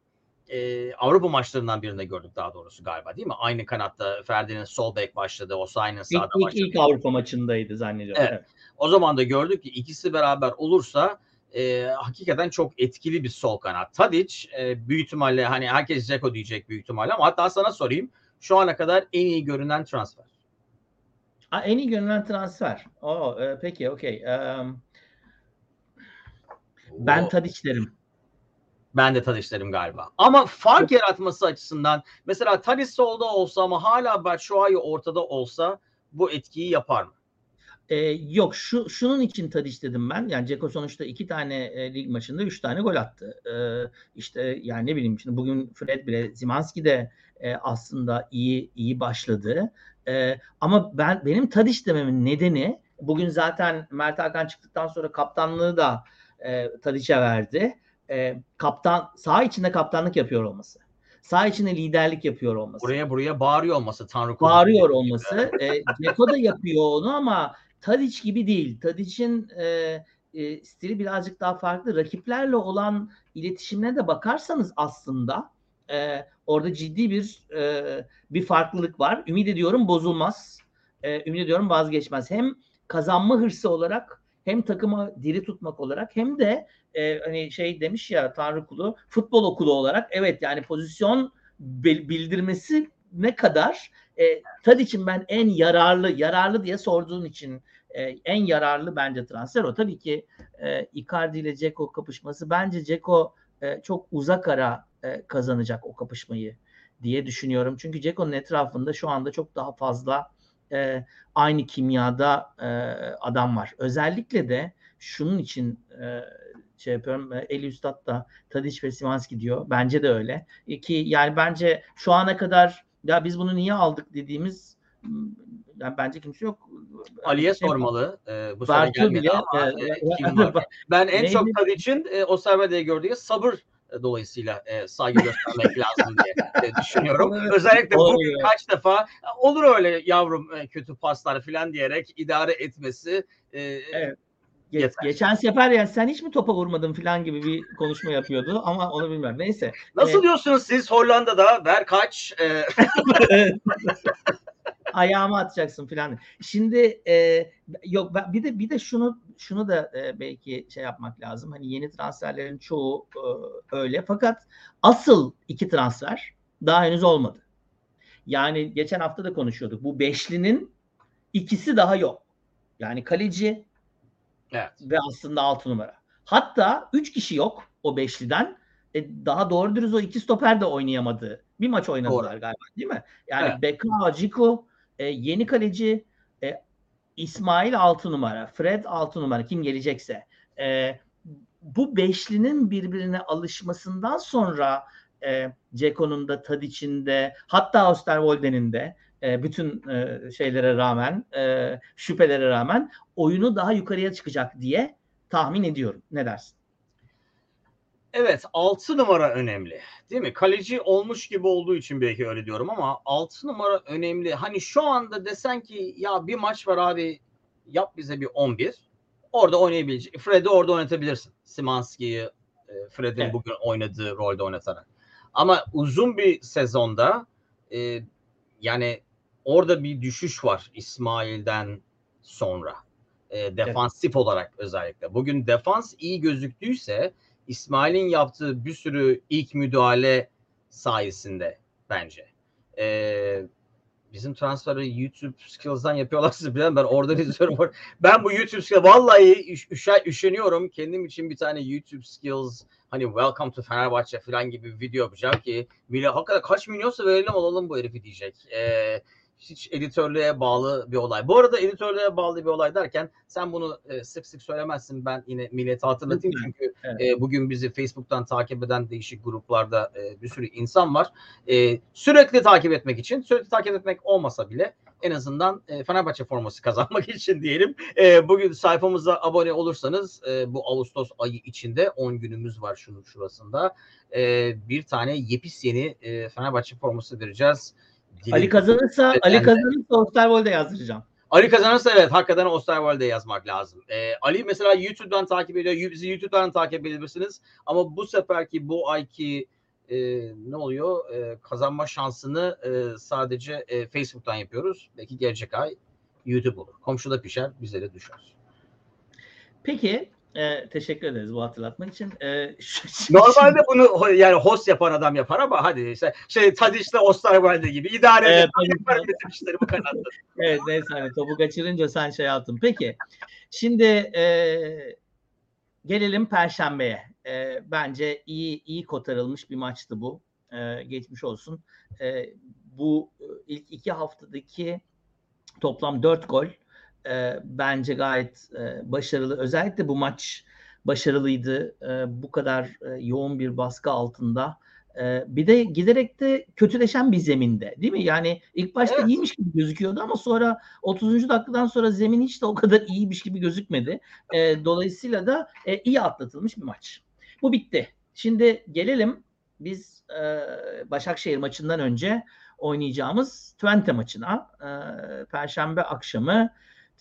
e, Avrupa maçlarından birinde gördük daha doğrusu galiba değil mi? Aynı kanatta Ferdi'nin sol bek başladı. Osayi'nin İlk, sağda ilk, başladı. ilk Avrupa maçındaydı zannediyorum. Evet. O zaman da gördük ki ikisi beraber olursa e, hakikaten çok etkili bir sol kanat. Tadic e, büyük ihtimalle hani herkes Zeko diyecek büyük ihtimalle ama hatta sana sorayım. Şu ana kadar en iyi görünen transfer. En iyi görünen transfer. Oo, e, peki okey. Em, ben Tadic derim. ben de Tadic derim galiba. Ama fark yaratması açısından mesela Tadic solda olsa ama hala Batshuayi ortada olsa bu etkiyi yapar mı? E, yok şu şunun için Tadic dedim ben. Yani Ceko sonuçta iki tane e, lig maçında üç tane gol attı. E, işte yani ne bileyim şimdi bugün Fred bile Zimanski de e, aslında iyi iyi başladı. E, ama ben benim Tadic dememin nedeni bugün zaten Mert Hakan çıktıktan sonra kaptanlığı da e, Tadic'e verdi. E, kaptan sağ içinde kaptanlık yapıyor olması. Sağ içinde liderlik yapıyor olması. Buraya buraya bağırıyor olması Tanrı bağırıyor olması. E, Ceko da yapıyor onu ama Tadic gibi değil. Tadic'in e, e, stili birazcık daha farklı. Rakiplerle olan iletişimine de bakarsanız aslında e, orada ciddi bir e, bir farklılık var. Ümit ediyorum bozulmaz. E, ümit ediyorum vazgeçmez. Hem kazanma hırsı olarak hem takımı diri tutmak olarak hem de e, hani şey demiş ya Tanrı kulu futbol okulu olarak evet yani pozisyon bil- bildirmesi ne kadar e, Tadic'in ben en yararlı yararlı diye sorduğun için e, en yararlı bence transfer o. Tabii ki e, Icardi ile Ceko kapışması bence Ceko e, çok uzak ara e, kazanacak o kapışmayı diye düşünüyorum. Çünkü Ceko'nun etrafında şu anda çok daha fazla e, aynı kimyada adam var. Özellikle de şunun için şey yapıyorum. Eli Üstad da Tadic ve Simanski diyor. Bence de öyle. Ki yani bence şu ana kadar ya biz bunu niye aldık dediğimiz yani bence kimse yok. Ali'ye Şey- sormalı. E, bu Bartu gelmedi bile ama e, e, kim var? Ben en Neydi? çok Tadic'in e, o servede gördüğü sabır e, dolayısıyla e, saygı göstermek lazım diye e, düşünüyorum. Özellikle Olabilir. bugün kaç defa olur öyle yavrum e, kötü paslar falan diyerek idare etmesi e, Evet. Ge- Yeter. geçen sefer yani sen hiç mi topa vurmadın falan gibi bir konuşma yapıyordu ama onu bilmiyorum. Neyse. Nasıl E, diyorsunuz siz Hollanda'da ver kaç? E, ayağıma atacaksın filan. Şimdi e, yok bir de bir de şunu şunu da e, belki şey yapmak lazım. Hani yeni transferlerin çoğu e, öyle fakat asıl iki transfer daha henüz olmadı. Yani geçen hafta da konuşuyorduk. Bu beşlinin ikisi daha yok. Yani kaleci Evet. ve aslında 6 numara. Hatta 3 kişi yok o beşliden. E, daha doğru dürüst o iki stoper de oynayamadı. Bir maç oynadılar galiba değil mi? Yani Evet. Bekao, Ciku, e, yeni kaleci e, İsmail 6 numara, Fred 6 numara kim gelecekse. E, bu beşlinin birbirine alışmasından sonra e, Ceko'nun da Tadic'in de hatta Osterwolde'nin de e, bütün e, şeylere rağmen e, şüphelere rağmen oyunu daha yukarıya çıkacak diye tahmin ediyorum. Ne dersin? Evet 6 numara önemli. Değil mi? Kaleci olmuş gibi olduğu için belki öyle diyorum ama 6 numara önemli. Hani şu anda desen ki ya bir maç var abi yap bize bir 11. Orada oynayabilecek. Fred'i orada oynatabilirsin. Simanski'yi e, Fred'in Evet. bugün oynadığı rolde oynatarak. Ama uzun bir sezonda e, yani orada bir düşüş var İsmail'den sonra. E, defansif olarak özellikle. Bugün defans iyi gözüktüyse İsmail'in yaptığı bir sürü ilk müdahale sayesinde bence. Ee, bizim transferi YouTube Skills'dan yapıyorlar siz bilen ben oradan izliyorum. Ben bu YouTube Skills vallahi üş, üşe- üşeniyorum. Kendim için bir tane YouTube Skills hani Welcome to Fenerbahçe falan gibi bir video yapacağım ki millet hakikaten kaç milyonsa verelim alalım bu herifi diyecek. Ee, hiç editörlüğe bağlı bir olay. Bu arada editörlüğe bağlı bir olay derken sen bunu e, sık sık söylemezsin. Ben yine millete hatırlatayım çünkü Evet. e, bugün bizi Facebook'tan takip eden değişik gruplarda e, bir sürü insan var. E, sürekli takip etmek için, sürekli takip etmek olmasa bile en azından e, Fenerbahçe forması kazanmak için diyelim. E, bugün sayfamıza abone olursanız e, bu Ağustos ayı içinde 10 günümüz var şunun şurasında. E, bir tane yepis yeni e, Fenerbahçe forması vereceğiz. Ali kazanırsa Ali kazanırsa Osterwolde yazdıracağım. Ali kazanırsa evet hakikaten Osterwolde yazmak lazım. Ee, Ali mesela YouTube'dan takip ediyor. Bizi YouTube'dan takip edebilirsiniz. Ama bu seferki bu ayki e, ne oluyor? E, kazanma şansını e, sadece e, Facebook'tan yapıyoruz. Belki gelecek ay YouTube olur. Komşuda pişer, bize de düşer. Peki e, teşekkür ederiz bu hatırlatmak için. E, şu- Normalde bunu ho- yani host yapan adam yapar ama hadi işte şey Tadiş'le Osterwolde gibi idare Evet, işleri bu kanalda. Evet neyse hani topu kaçırınca sen şey yaptın. Peki şimdi e, gelelim Perşembe'ye. E, bence iyi iyi kotarılmış bir maçtı bu. E, geçmiş olsun. E, bu e, ilk iki haftadaki toplam dört gol e, bence gayet e, başarılı. Özellikle bu maç başarılıydı. E, bu kadar e, yoğun bir baskı altında. E, bir de giderek de kötüleşen bir zeminde değil mi? Yani ilk başta Evet. iyiymiş gibi gözüküyordu ama sonra 30. dakikadan sonra zemin hiç de o kadar iyiymiş gibi gözükmedi. E, dolayısıyla da e, iyi atlatılmış bir maç. Bu bitti. Şimdi gelelim biz e, Başakşehir maçından önce oynayacağımız Twente maçına. E, Perşembe akşamı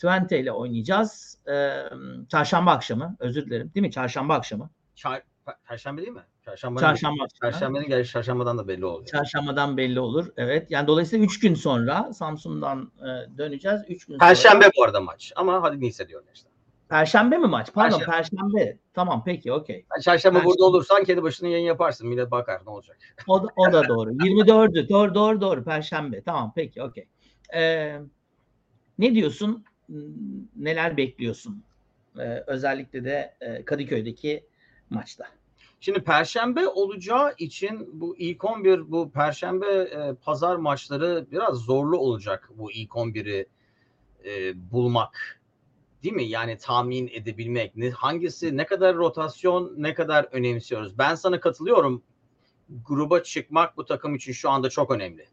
Twente ile oynayacağız. E, çarşamba akşamı özür dilerim değil mi? Çarşamba akşamı. Çar- Perşembe değil mi? Çarşamba. Çarşamba. Perşembenin gerçi çarşambadan da belli oluyor. Çarşambadan belli olur. Evet. Yani dolayısıyla 3 gün sonra Samsun'dan e, döneceğiz. 3 gün sonra. Perşembe bu arada maç. Ama hadi neyse diyorum işte. Perşembe mi maç? Pardon Perşembe. Perşembe. Tamam peki okey. Çarşamba Perşembe. burada olursan kedi başına yayın yaparsın. Millet bakar ne olacak. O da, o da doğru. 24'ü. Doğru doğru doğru. Perşembe. Tamam peki okey. Ee, ne diyorsun? Neler bekliyorsun? Ee, özellikle de e, Kadıköy'deki maçta. Şimdi Perşembe olacağı için bu ilk 11 bu Perşembe e, pazar maçları biraz zorlu olacak bu ilk 11'i e, bulmak. Değil mi? Yani tahmin edebilmek. Ne, hangisi ne kadar rotasyon ne kadar önemsiyoruz. Ben sana katılıyorum. Gruba çıkmak bu takım için şu anda çok önemli.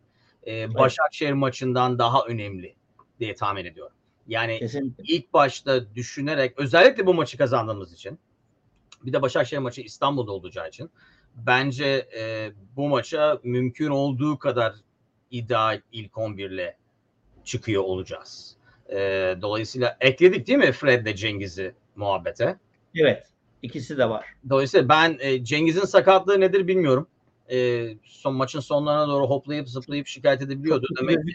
E, Başakşehir maçından daha önemli diye tahmin ediyorum. Yani Kesinlikle. ilk başta düşünerek özellikle bu maçı kazandığımız için bir de Başakşehir maçı İstanbul'da olacağı için bence e, bu maça mümkün olduğu kadar ideal ilk 11 ile çıkıyor olacağız. E, dolayısıyla ekledik değil mi Fred'le Cengiz'i muhabbete? Evet. ikisi de var. Dolayısıyla ben e, Cengiz'in sakatlığı nedir bilmiyorum. e, son maçın sonlarına doğru hoplayıp zıplayıp şikayet edebiliyordu. Demek ki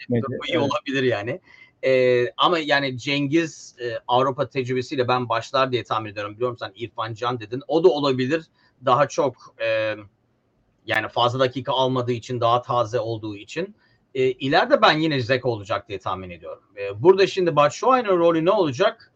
iyi olabilir yani. E, ama yani Cengiz e, Avrupa tecrübesiyle ben başlar diye tahmin ediyorum. Biliyorum sen İrfan Can dedin. O da olabilir. Daha çok e, yani fazla dakika almadığı için daha taze olduğu için. E, ileride ben yine Zek olacak diye tahmin ediyorum. E, burada şimdi Batshuayi'nin rolü ne olacak?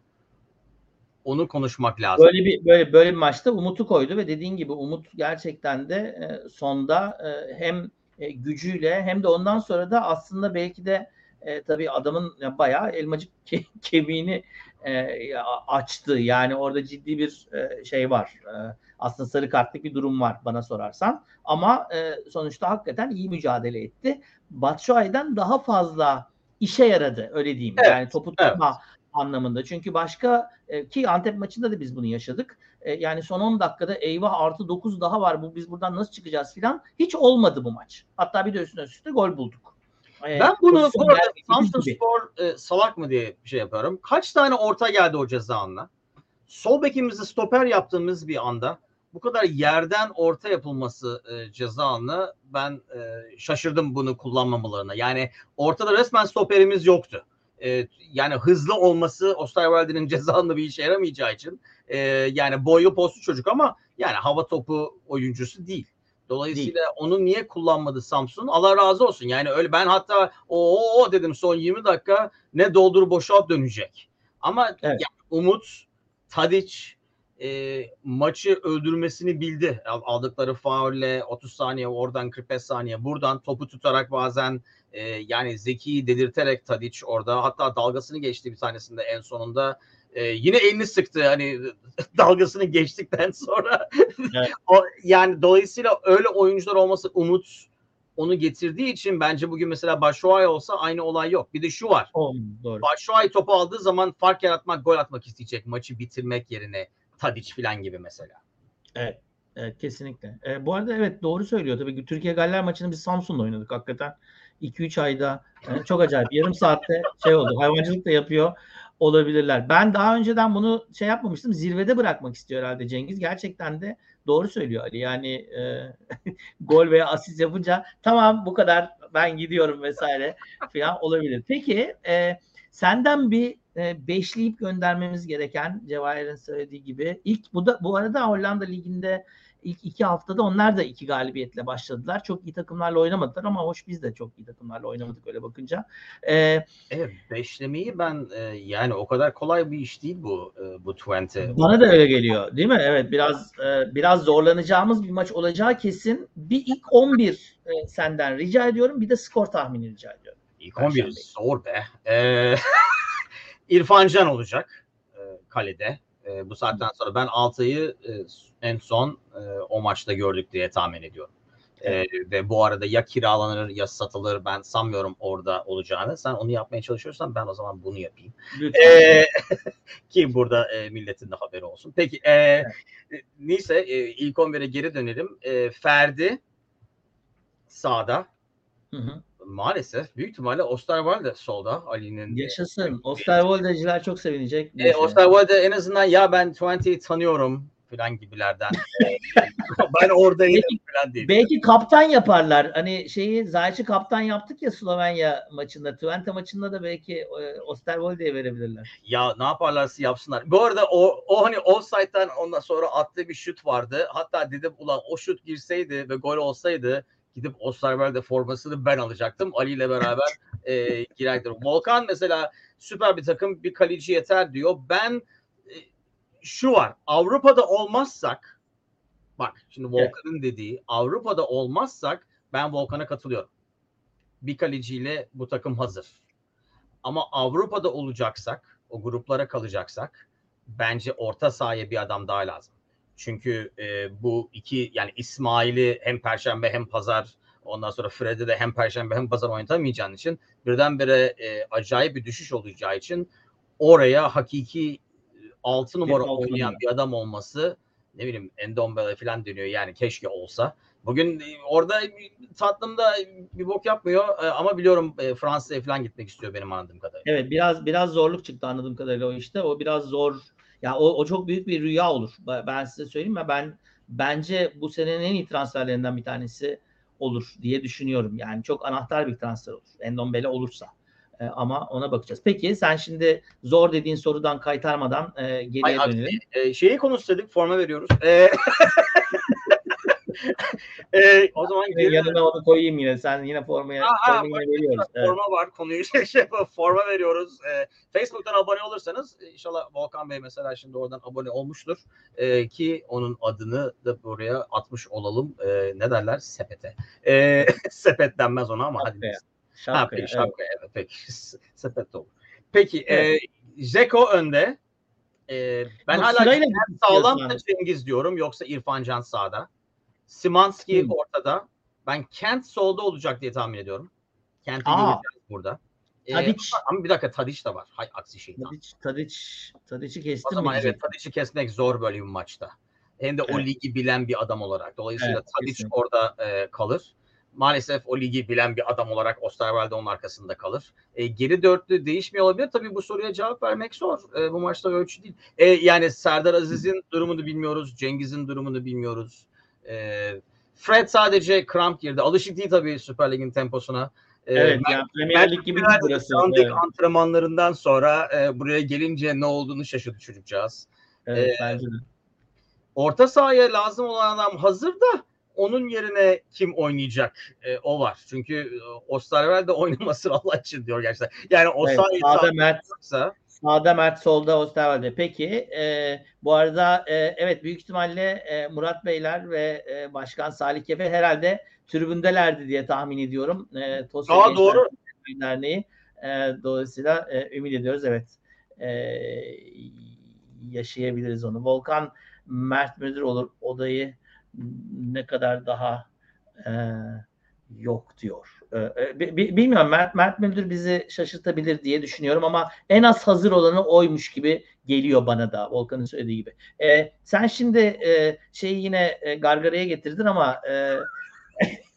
Onu konuşmak lazım. Böyle bir böyle böyle bir maçta Umut'u koydu ve dediğin gibi Umut gerçekten de e, sonda e, hem e, gücüyle hem de ondan sonra da aslında belki de e, tabii adamın ya, bayağı elmacık ke- kemiğini e, açtı. Yani orada ciddi bir e, şey var. E, aslında sarı kartlık bir durum var bana sorarsan. Ama e, sonuçta hakikaten iyi mücadele etti. Batshuayi'den daha fazla işe yaradı öyle diyeyim. Evet, yani topu tutma anlamında. Çünkü başka e, ki Antep maçında da biz bunu yaşadık. E, yani son 10 dakikada eyvah artı 9 daha var. Bu biz buradan nasıl çıkacağız filan. Hiç olmadı bu maç. Hatta bir de üstüne üstte gol bulduk. E, Ben bunu bu arada Samsun. Spor e, salak mı diye bir şey yapıyorum. Kaç tane orta geldi o ceza anına? Sol bekimizi stoper yaptığımız bir anda bu kadar yerden orta yapılması e, ceza anına ben e, şaşırdım bunu kullanmamalarına. Yani ortada resmen stoperimiz yoktu. E, yani hızlı olması Osterwalder'in ceza anında bir işe yaramayacağı için e, yani boylu postlu çocuk ama yani hava topu oyuncusu değil. Dolayısıyla onu niye kullanmadı Samsun? Allah razı olsun. Yani öyle ben hatta o o dedim son 20 dakika ne doldur boşalt dönecek. Ama Evet. yani Umut, Tadic e, maçı öldürmesini bildi. Al- Aldıkları faulle 30 saniye oradan 45 saniye buradan topu tutarak bazen e, yani Zeki'yi delirterek Tadic orada hatta dalgasını geçti bir tanesinde en sonunda e, yine elini sıktı hani dalgasını geçtikten sonra Evet. o, yani dolayısıyla öyle oyuncular olması Umut onu getirdiği için bence bugün mesela Başuay olsa aynı olay yok. Bir de şu var. Doğru. Başuay topu aldığı zaman fark yaratmak, gol atmak isteyecek. Maçı bitirmek yerine Tadic falan gibi mesela. Evet, kesinlikle. E, bu arada evet doğru söylüyor. Tabii Türkiye Galler maçını biz Samsun'da oynadık hakikaten. 2-3 ayda e, çok acayip. Yarım saatte şey oldu. Hayvancılık da yapıyor olabilirler. Ben daha önceden bunu şey yapmamıştım. Zirvede bırakmak istiyor herhalde Cengiz. Gerçekten de doğru söylüyor Ali. Yani e, gol veya asist yapınca tamam bu kadar ben gidiyorum vesaire falan olabilir. Peki e, senden bir e, beşleyip göndermemiz gereken Cevahir'in söylediği gibi ilk bu da bu arada Hollanda liginde ilk iki haftada onlar da iki galibiyetle başladılar. Çok iyi takımlarla oynamadılar ama hoş biz de çok iyi takımlarla oynamadık öyle bakınca. Ee, Evet beşlemeyi ben e, yani o kadar kolay bir iş değil bu e, bu 20. bana da öyle geliyor değil mi? Evet biraz e, biraz zorlanacağımız bir maç olacağı kesin. Bir ilk 11 e, senden rica ediyorum. Bir de skor tahmini rica ediyorum. İlk 11 Perşembe. zor be. Ee, İrfan Can olacak e, kalede. E, bu saatten sonra ben Altay'ı e, en son e, o maçta gördük diye tahmin ediyorum. E, ve bu arada ya kiralanır ya satılır ben sanmıyorum orada olacağını. Sen onu yapmaya çalışıyorsan ben o zaman bunu yapayım. Ee, ki burada e, milletin de haberi olsun. Peki e, e, neyse e, ilk 11'e geri dönelim. E, Ferdi sağda Hı hı. Maalesef büyük ihtimalle Osterwalde solda Ali'nin. Yaşasın. Osterwold'ciler çok sevinecek. E. Osterwalde en azından ya ben 20'yi tanıyorum falan gibilerden. ben oradaydım falan değil. Belki kaptan yaparlar. Hani şeyi Zayç'ı kaptan yaptık ya Slovenya maçında. Twente maçında da belki e, Osterwolde'ye verebilirler. Ya ne yaparlarsa yapsınlar. Bu arada o, o hani offside'den ondan sonra attığı bir şut vardı. Hatta dedim ulan o şut girseydi ve gol olsaydı gidip Osterwalde formasını ben alacaktım. Ali ile beraber e, girerdim. Volkan mesela süper bir takım bir kaleci yeter diyor. Ben e, şu var Avrupa'da olmazsak bak şimdi Evet. Volkan'ın dediği Avrupa'da olmazsak ben Volkan'a katılıyorum. Bir kaleciyle bu takım hazır. Ama Avrupa'da olacaksak, o gruplara kalacaksak bence orta sahaya bir adam daha lazım. Çünkü e, bu iki yani İsmail'i hem perşembe hem pazar ondan sonra Fred'i de hem perşembe hem pazar oynatamayacağın için birdenbire e, acayip bir düşüş olacağı için oraya hakiki 6 numara altı oynayan bir adam olması ne bileyim Endombele falan dönüyor yani keşke olsa. Bugün e, orada tatlımda bir bok yapmıyor e, ama biliyorum e, Fransa'ya falan gitmek istiyor benim anladığım kadarıyla. Evet biraz biraz zorluk çıktı anladığım kadarıyla o işte. O biraz zor. Ya o, o çok büyük bir rüya olur. Ben size söyleyeyim mi? Ben bence bu senenin en iyi transferlerinden bir tanesi olur diye düşünüyorum. Yani çok anahtar bir transfer olur. Endombele olursa. E, ama ona bakacağız. Peki sen şimdi zor dediğin sorudan kaytarmadan e, geriye Ay, dönelim. e, şeyi konuştuk, forma veriyoruz. E, e, o zaman geri Yanına onu koyayım yine. Sen yine formaya, formayı yine veriyoruz. Evet. forma var. Konuyu şey, şey forma veriyoruz. Ee, Facebook'tan abone olursanız e, inşallah Volkan Bey mesela şimdi oradan abone olmuştur. Ee, ki onun adını da buraya atmış olalım. Ee, ne derler? Sepete. Ee, sepet denmez ona ama hadi. Şapkaya. Ha, peki, evet. şapka, evet. peki. Sepet de olur. Peki Evet. e, Zeko önde. Ee, ben Ama hala sağlam abi. Cengiz diyorum yoksa İrfan Can sağda. Simanski Hmm. ortada. Ben Kent solda olacak diye tahmin ediyorum. Kent'i göreceğiz burada. Ee, Tadic. ama bir dakika Tadic de var. Hay aksi şey. Tadic, Tadic, Tadic'i O kestin mi? zaman evet. Tadic'i kesmek zor böyle bir maçta. Hem de o Evet. ligi bilen bir adam olarak. Dolayısıyla Evet, Tadic kesinlikle. orada e, kalır. Maalesef o ligi bilen bir adam olarak Osterwalde onun arkasında kalır. E, geri dörtlü değişmiyor olabilir. Tabii bu soruya cevap vermek zor. E, bu maçta ölçü değil. E, yani Serdar Aziz'in durumunu bilmiyoruz. Cengiz'in durumunu bilmiyoruz. E, Fred sadece kramp girdi. Alışık değil tabii Süper Lig'in temposuna. E, Evet, yani Premier Lig gibi burası. Evet, antrenmanlarından sonra e, buraya gelince ne olduğunu şaşırdı çocukcağız. evet, Ee, bence de. Orta sahaya lazım olan adam hazır da onun yerine kim oynayacak e, o var. Çünkü e, Osterwelde oynamasın Allah için diyor gerçekten. Yani o Evet, sahayı sağda Mert, sağda Mert, solda Osterwalde. Peki, e, bu arada e, evet büyük ihtimalle e, Murat Beyler ve e, Başkan Salih Kefe herhalde tribündelerdi diye tahmin ediyorum. E, Tosya Aa, doğru. Derneği. E, dolayısıyla e, ümit ediyoruz. Evet. E, yaşayabiliriz onu. Volkan Mert Müdür olur. Odayı ne kadar daha e, yok diyor. E, e, bi- bi- bilmiyorum Mert, Mert Müldür bizi şaşırtabilir diye düşünüyorum ama en az hazır olanı oymuş gibi geliyor bana da Volkan'ın söylediği gibi. E, sen şimdi e, şeyi yine e, gargaraya getirdin ama e,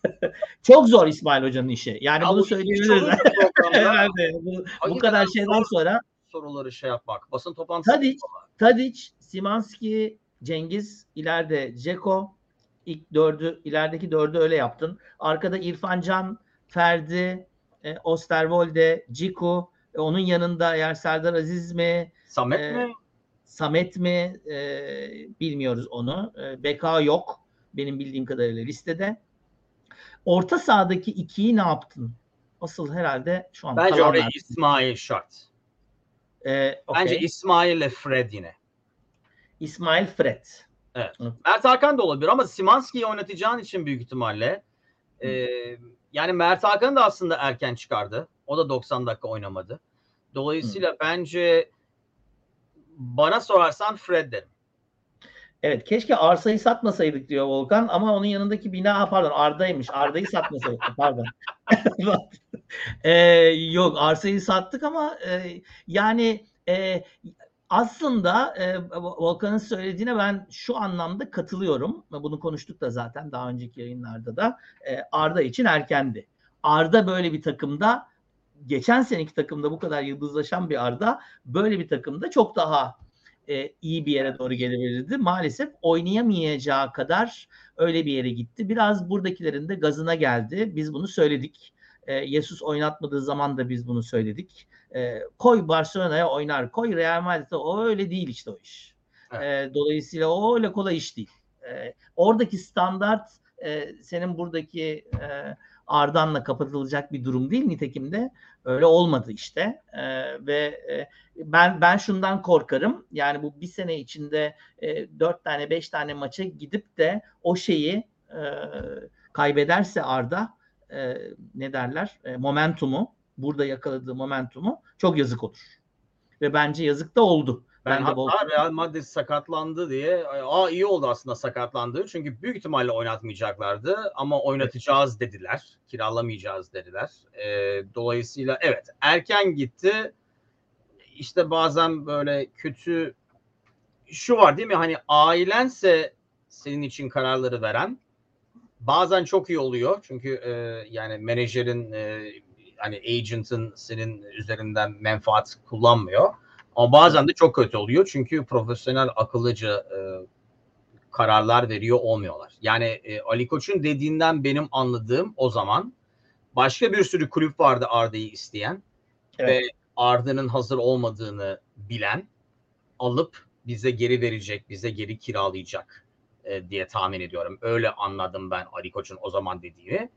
çok zor İsmail Hoca'nın işi. Yani Ya bunu söyleyebiliriz. programda? Herhalde. Bu, bu kadar şeyden sonra soruları şey yapmak. Basın toplantısı. Tadic, Tadic, Simanski, Cengiz, ileride Ceko, ilk dördü, ilerideki dördü öyle yaptın. Arkada İrfan Can, Ferdi, e, Osterwolde, Ciku, e, onun yanında eğer Serdar Aziz mi, Samet Ee, mi? Samet mi e, bilmiyoruz onu. E, Beka yok benim bildiğim kadarıyla listede. Orta sahadaki ikiyi ne yaptın? Asıl herhalde şu an Bence oraya İsmail şart. E, okey. Bence İsmail ile Fred yine. İsmail Fred. Mert Hakan da olabilir ama Simanski'yi oynatacağın için büyük ihtimalle e, yani Mert Hakan da aslında erken çıkardı. O da 90 dakika oynamadı. Dolayısıyla bence bana sorarsan Fred derim. Evet keşke arsayı satmasaydık diyor Volkan ama onun yanındaki bina pardon Arda'ymış. Arda'yı satmasaydık pardon. Ee, yok arsayı sattık ama e, yani e, aslında e, Volkan'ın söylediğine ben şu anlamda katılıyorum. Bunu konuştuk da zaten daha önceki yayınlarda da. E, Arda için erkendi. Arda böyle bir takımda geçen seneki takımda bu kadar yıldızlaşan bir Arda böyle bir takımda çok daha e, iyi bir yere doğru gelebilirdi. Maalesef oynayamayacağı kadar öyle bir yere gitti. Biraz buradakilerin de gazına geldi. Biz bunu söyledik. E, Jesus oynatmadığı zaman da biz bunu söyledik. E, koy Barcelona'ya oynar. Koy Real Madrid'e o öyle değil işte o iş. E, dolayısıyla o öyle kolay iş değil. E, oradaki standart e, senin buradaki e, Ardan'la kapatılacak bir durum değil. Nitekim de öyle olmadı işte. E, ve e, ben ben şundan korkarım. Yani bu bir sene içinde e, dört tane beş tane maça gidip de o şeyi e, kaybederse Arda e, ne derler e, momentumu burada yakaladığı momentumu çok yazık olur. Ve bence yazık da oldu. Ben, Ben de hatta Volkan- Real Madrid sakatlandı diye aa iyi oldu aslında sakatlandı. Çünkü büyük ihtimalle oynatmayacaklardı ama oynatacağız dediler. Kiralamayacağız dediler. Ee, dolayısıyla evet erken gitti. İşte bazen böyle kötü şu var değil mi? Hani ailense senin için kararları veren bazen çok iyi oluyor. Çünkü e, yani menajerin e, hani agent'ın senin üzerinden menfaat kullanmıyor. Ama bazen de çok kötü oluyor çünkü profesyonel akıllıca e, kararlar veriyor olmuyorlar. Yani e, Ali Koç'un dediğinden benim anladığım o zaman başka bir sürü kulüp vardı Arda'yı isteyen Evet. ve Arda'nın hazır olmadığını bilen alıp bize geri verecek, bize geri kiralayacak e, diye tahmin ediyorum. Öyle anladım ben Ali Koç'un o zaman dediğini.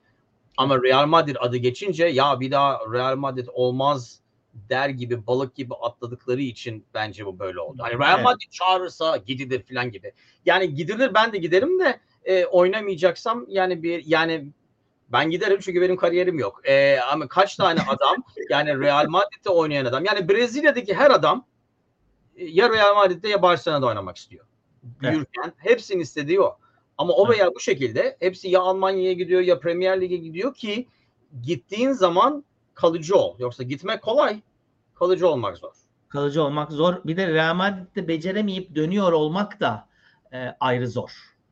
Ama Real Madrid adı geçince ya bir daha Real Madrid olmaz der gibi balık gibi atladıkları için bence bu böyle oldu. Hani Real Evet. Madrid çağırırsa gidilir falan gibi. Yani gidilir ben de giderim de e, oynamayacaksam yani bir yani ben giderim çünkü benim kariyerim yok. E, ama kaç tane adam yani Real Madrid'de oynayan adam yani Brezilya'daki her adam e, ya Real Madrid'de ya Barcelona'da oynamak istiyor. Büyürken hepsinin istediği o. Ama o Evet. veya bu şekilde hepsi ya Almanya'ya gidiyor ya Premier Lig'e gidiyor ki gittiğin zaman kalıcı ol. Yoksa gitmek kolay, kalıcı olmak zor. Kalıcı olmak zor. Bir de Real Madrid'de beceremeyip dönüyor olmak da e, ayrı zor.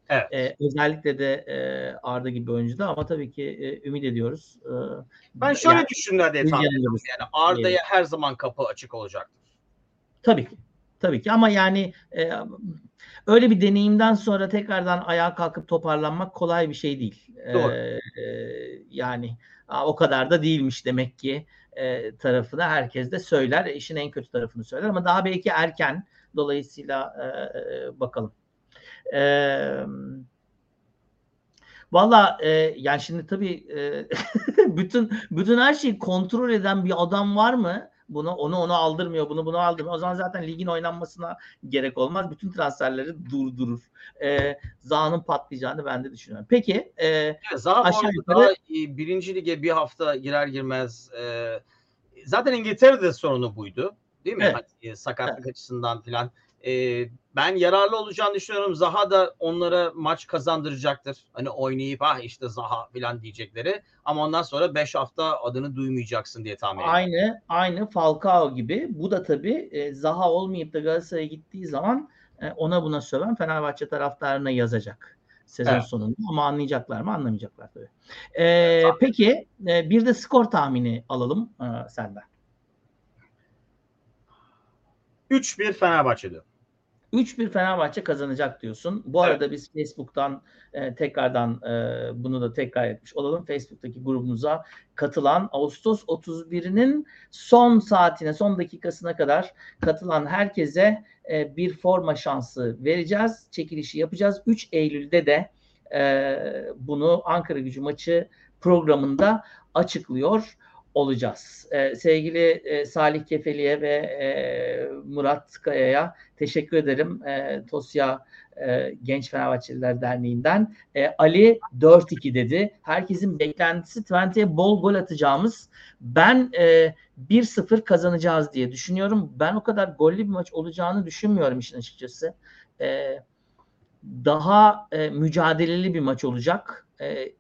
Evet. E, özellikle de e, Arda gibi oyuncuda ama tabii ki e, ümit ediyoruz. E, Ben şöyle yani düşündüler diye tahmin ediyorum. Yani Arda'ya her zaman kapı açık olacaktır. Tabii ki. Tabii ki ama yani e, öyle bir deneyimden sonra tekrardan ayağa kalkıp toparlanmak kolay bir şey değil. E, Doğru. e, yani "Aa, o kadar da değilmiş demek ki e, tarafına herkes de söyler. İşin en kötü tarafını söyler ama daha belki erken. Dolayısıyla e, e, bakalım. E, Valla e, yani şimdi tabii e, bütün bütün her şeyi kontrol eden bir adam var mı? Bunu onu onu aldırmıyor, bunu bunu aldırmıyor. O zaman zaten ligin oynanmasına gerek olmaz. Bütün transferleri durdurur. E, Zaha'nın patlayacağını ben de düşünüyorum. Peki e, Evet, Zaha Aşağı yukarı- daha, e, birinci lige bir hafta girer girmez e, zaten İngiltere'de sorunu buydu. Değil mi? Evet. Hani, e, sakatlık açısından filan. E, ben yararlı olacağını düşünüyorum. Zaha da onlara maç kazandıracaktır. Hani oynayıp ah işte Zaha filan diyecekleri. Ama ondan sonra 5 hafta adını duymayacaksın diye tahmin ediyorum. aynı aynı Falcao gibi. Bu da tabii e, Zaha olmayıp da Galatasaray'a gittiği zaman e, ona buna söven Fenerbahçe taraftarına yazacak sezon Evet. sonunda. Ama anlayacaklar mı? Anlamayacaklar tabii. E, peki e, bir de skor tahmini alalım e, senden. 3-1 Fenerbahçe diyor. 3-1 Fenerbahçe kazanacak diyorsun. Bu Evet. arada biz Facebook'tan e, tekrardan e, bunu da tekrar etmiş olalım. Facebook'taki grubumuza katılan Ağustos 31'inin son saatine, son dakikasına kadar katılan herkese e, bir forma şansı vereceğiz. Çekilişi yapacağız. 3 Eylül'de de e, bunu Ankara Gücü maçı programında açıklıyor olacağız. Ee, sevgili e, Salih Kefeli'ye ve e, Murat Kaya'ya teşekkür ederim. E, Tosya e, Genç Fenerbahçeliler Derneği'nden. E, Ali 4-2 dedi. Herkesin beklentisi Twente'ye bol gol atacağımız. Ben e, 1-0 kazanacağız diye düşünüyorum. Ben o kadar gollü bir maç olacağını düşünmüyorum işin açıkçası. E, daha e, mücadeleli bir maç olacak. E,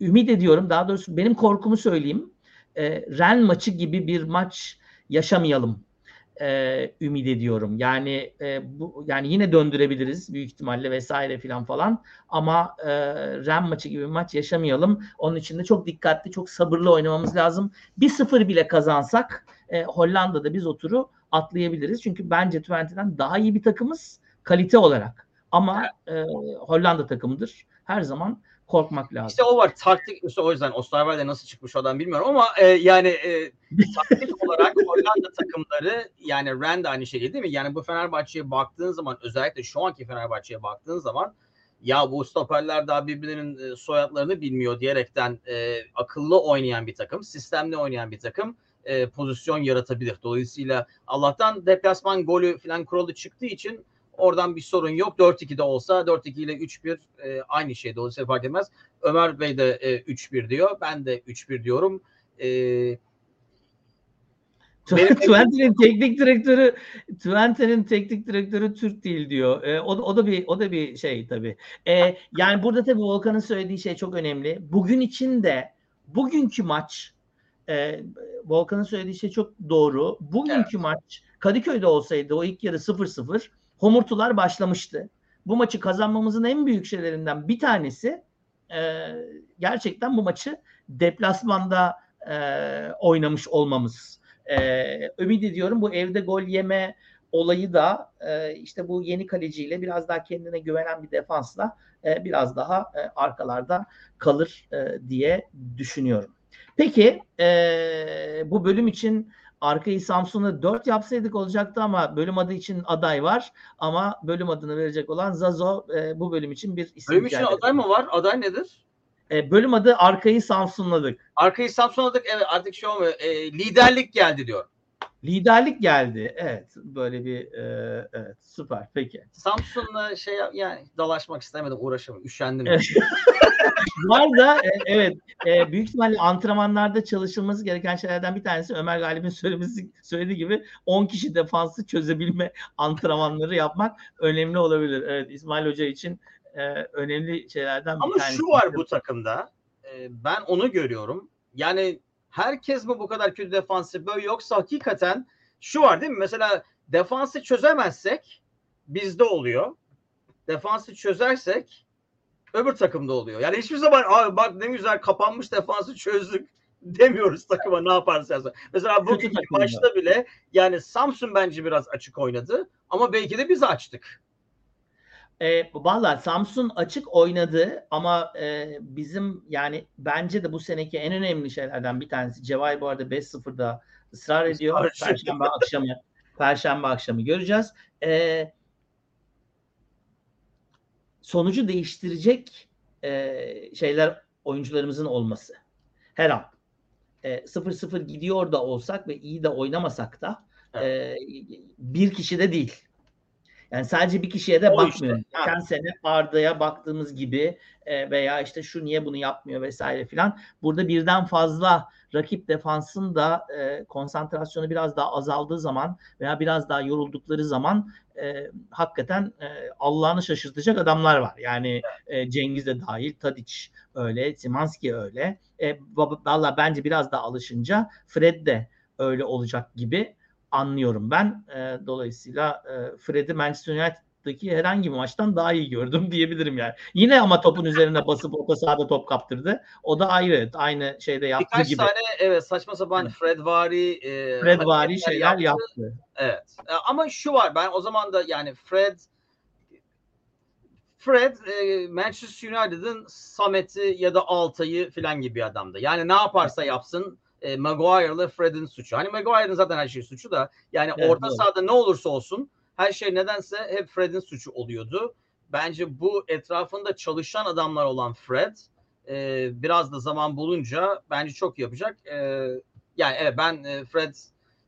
ümit ediyorum. Daha doğrusu benim korkumu söyleyeyim. E, Ren maçı gibi bir maç yaşamayalım. E, ümit ediyorum. Yani e, bu yani yine döndürebiliriz büyük ihtimalle vesaire filan falan. Ama e, Ren maçı gibi bir maç yaşamayalım. Onun için de çok dikkatli, çok sabırlı oynamamız lazım. Bir sıfır bile kazansak e, Hollanda'da biz o turu atlayabiliriz. Çünkü bence Twente'den daha iyi bir takımız kalite olarak. Ama e, Hollanda takımıdır. Her zaman korkmak lazım. İşte o var taktik işte o yüzden Osterwalde nasıl çıkmış oradan bilmiyorum ama e, yani e, taktik olarak Hollanda takımları yani Rand aynı şey değil mi? Yani bu Fenerbahçe'ye baktığın zaman özellikle şu anki Fenerbahçe'ye baktığın zaman ya bu stoperler daha birbirlerinin e, soyadlarını bilmiyor diyerekten e, akıllı oynayan bir takım, sistemli oynayan bir takım e, pozisyon yaratabilir. Dolayısıyla Allah'tan deplasman golü falan kuralı çıktığı için oradan bir sorun yok. 4-2'de olsa 4-2 ile 3-1 e, aynı şey. Dolayısıyla fark etmez. Ömer Bey de e, 3-1 diyor. Ben de 3-1 diyorum. E, Benim- Twente'nin teknik direktörü Twente'nin teknik direktörü Türk değil diyor. E, o, da- o da bir o da bir şey tabii. E, yani burada tabii Volkan'ın söylediği şey çok önemli. Bugün için de bugünkü maç e, Volkan'ın söylediği şey çok doğru. Bugünkü maç Kadıköy'de olsaydı o ilk yarı 0-0 homurtular başlamıştı. Bu maçı kazanmamızın en büyük şeylerinden bir tanesi e, gerçekten bu maçı deplasmanda e, oynamış olmamız. Ee, ümit ediyorum bu evde gol yeme olayı da e, işte bu yeni kaleciyle biraz daha kendine güvenen bir defansla e, biraz daha e, arkalarda kalır e, diye düşünüyorum. Peki e, bu bölüm için arkayı Samsun'a 4 yapsaydık olacaktı ama bölüm adı için aday var. Ama bölüm adını verecek olan Zazo e, bu bölüm için bir isim Bölüm için geldi. aday mı var? Aday nedir? E, bölüm adı arkayı Samsunladık. Arkayı Samsun'ladık. Evet artık şey olmuyor. E, liderlik geldi diyor. Liderlik geldi. Evet böyle bir e, evet süper peki. Samsun'la şey yani dalaşmak istemedim uğraşamadım. Üşendim. Evet. Bu arada e, evet e, büyük ihtimalle antrenmanlarda çalışılması gereken şeylerden bir tanesi Ömer Galip'in söylemesi söylediği gibi 10 kişi defansı çözebilme antrenmanları yapmak önemli olabilir. Evet İsmail Hoca için e, önemli şeylerden bir Ama tanesi. şu var bu takımda. e, ben onu görüyorum. Yani herkes mi bu kadar kötü defansı böyle yoksa hakikaten şu var değil mi? Mesela defansı çözemezsek bizde oluyor. Defansı çözersek öbür takımda oluyor. Yani hiçbir zaman Aa, bak ne güzel kapanmış defansı çözdük demiyoruz takıma ne yaparsa yapsın. Mesela bugünkü maçta bile yani Samsun bence biraz açık oynadı ama belki de biz açtık. E, Valla Samsun açık oynadı ama e, bizim yani bence de bu seneki en önemli şeylerden bir tanesi. Cevay bu arada 5-0'da ısrar ediyor. Perşembe akşamı Perşembe akşamı göreceğiz. E, sonucu değiştirecek e, şeyler oyuncularımızın olması. Her an. E, 0-0 gidiyor da olsak ve iyi de oynamasak da e, bir kişi de değil. Yani sadece bir kişiye de O işte. Geçen sene Arda'ya baktığımız gibi e, veya işte şu niye bunu yapmıyor vesaire filan. Burada birden fazla rakip defansın da e, konsantrasyonu biraz daha azaldığı zaman veya biraz daha yoruldukları zaman e, hakikaten e, Allah'ını şaşırtacak adamlar var. Yani e, Cengiz de dahil, Tadic öyle, Simanski öyle. E, va- valla bence biraz daha alışınca Fred de öyle olacak gibi anlıyorum ben. E, dolayısıyla e, Fred'i Manchester United'daki herhangi bir maçtan daha iyi gördüm diyebilirim yani. Yine ama topun üzerine basıp orta sahada top kaptırdı. O da ayrı. Aynı şeyde yaptığı Birkaç gibi. tane evet saçma sapan Evet. Fred vari e, Fred vari şeyler yaptı. yaptı. Evet. E, Ama şu var ben o zaman da yani Fred Fred e, Manchester United'ın Samet'i ya da Altay'ı falan gibi bir adamdı. Yani ne yaparsa yapsın e, Maguire'la Fred'in suçu. Hani Maguire'ın zaten her şey suçu da yani Evet, orta doğru. sahada ne olursa olsun her şey nedense hep Fred'in suçu oluyordu. Bence bu etrafında çalışan adamlar olan Fred e, biraz da zaman bulunca bence çok yapacak. E, yani evet ben e, Fred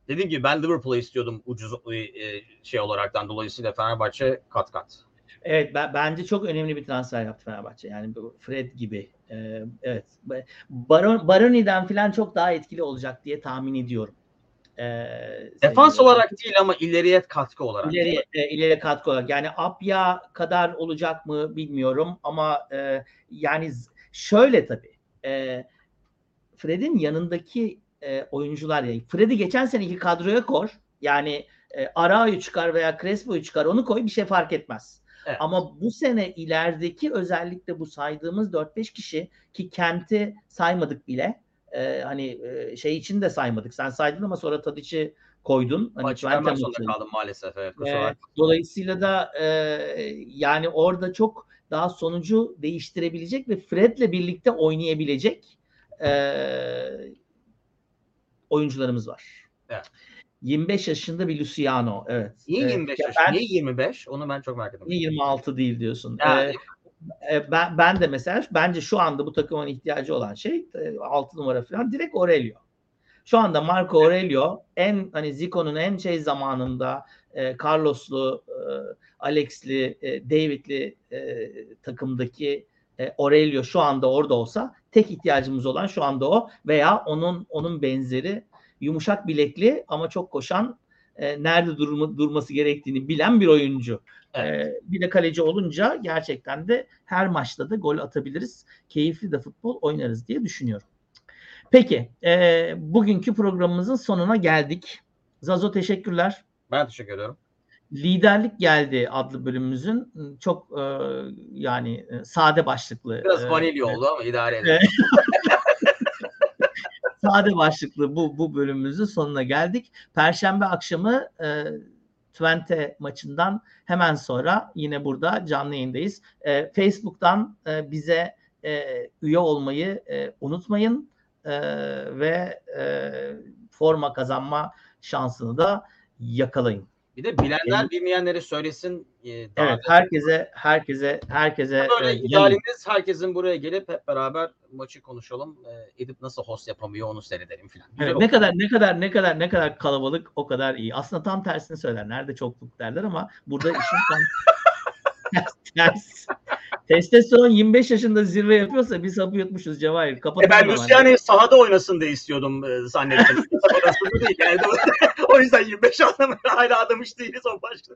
dediğim gibi ben Liverpool'u istiyordum ucuz e, şey olaraktan dolayısıyla Fenerbahçe kat kat. Evet ben, bence çok önemli bir transfer yaptı Fenerbahçe. Yani bu Fred gibi. Ee, evet. Baron, Baroni'den falan çok daha etkili olacak diye tahmin ediyorum. Ee, Defans sevgili- olarak değil ama ileriye katkı olarak. İleri, e, ileriye katkı olarak. Yani Apya kadar olacak mı bilmiyorum ama e, yani şöyle tabii. E, Fred'in yanındaki e, oyuncular ya. Fred'i geçen seneki kadroya kor. Yani e, Arao'yu çıkar veya Crespo'yu çıkar onu koy bir şey fark etmez. Evet. Ama bu sene ilerideki özellikle bu saydığımız 4-5 kişi ki Kent'i saymadık bile. E, hani e, şey için de saymadık. Sen saydın ama sonra Tadic'i koydun. Hani vermek zorunda kaldım maalesef. Evet, bakma. dolayısıyla da e, yani orada çok daha sonucu değiştirebilecek ve Fred'le birlikte oynayabilecek e, oyuncularımız var. Evet. 25 yaşında bir Luciano. Evet. Niye Ee, 25 ya yaş? ben- Niye 25? Onu ben çok merak ettim. Niye 26 değil diyorsun. Ya, Ee, e, ben, ben de mesela bence şu anda bu takımın ihtiyacı olan şey 6 numara falan direkt Aurelio. Şu anda Marco Aurelio en hani Zico'nun en şey zamanında e, Carlos'lu, e, Alex'li, e, David'li e, takımdaki e, Aurelio şu anda orada olsa tek ihtiyacımız olan şu anda o veya onun onun benzeri yumuşak bilekli ama çok koşan e, nerede durma, durması gerektiğini bilen bir oyuncu. E, bir de kaleci olunca gerçekten de her maçta da gol atabiliriz. Keyifli de futbol oynarız diye düşünüyorum. Peki, e, bugünkü programımızın sonuna geldik. Zazo teşekkürler. Ben teşekkür ediyorum. Liderlik geldi adlı bölümümüzün çok e, yani e, sade başlıklı. Biraz e, vanilya oldu ama idare edin. Sade başlıklı bu bu bölümümüzün sonuna geldik. Perşembe akşamı e, Twente maçından hemen sonra yine burada canlı yayındayız. E, Facebook'tan e, bize e, üye olmayı e, unutmayın E, ve e, forma kazanma şansını da yakalayın. Bir de bilenler bilmeyenlere söylesin. Daha Evet, herkese herkese herkese Böyle e, idealimiz herkesin buraya gelip hep beraber maçı konuşalım. Ee, Edip nasıl host yapamıyor onu seyredelim filan. Evet, ne kadar ne kadar ne kadar ne kadar kalabalık o kadar iyi. Aslında tam tersini söyler. Nerede çokluk derler ama burada işin tam ters. Testosteron 25 yaşında zirve yapıyorsa biz hapı yutmuşuz Cevahir. E Kapatalım ben. Luciano'yu sahada oynasın diye istiyordum e, zannettim. Orası değil yani. O yüzden 25 adamı hala adamış değiliz o başta.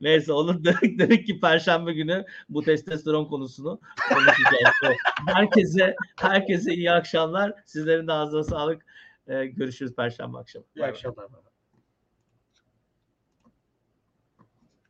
Neyse onu dedik, dedik ki Perşembe günü bu testosteron konusunu konuşacağız. herkese herkese iyi akşamlar. Sizlerin de ağzına sağlık. Ee, görüşürüz Perşembe akşamı. İyi akşamlar.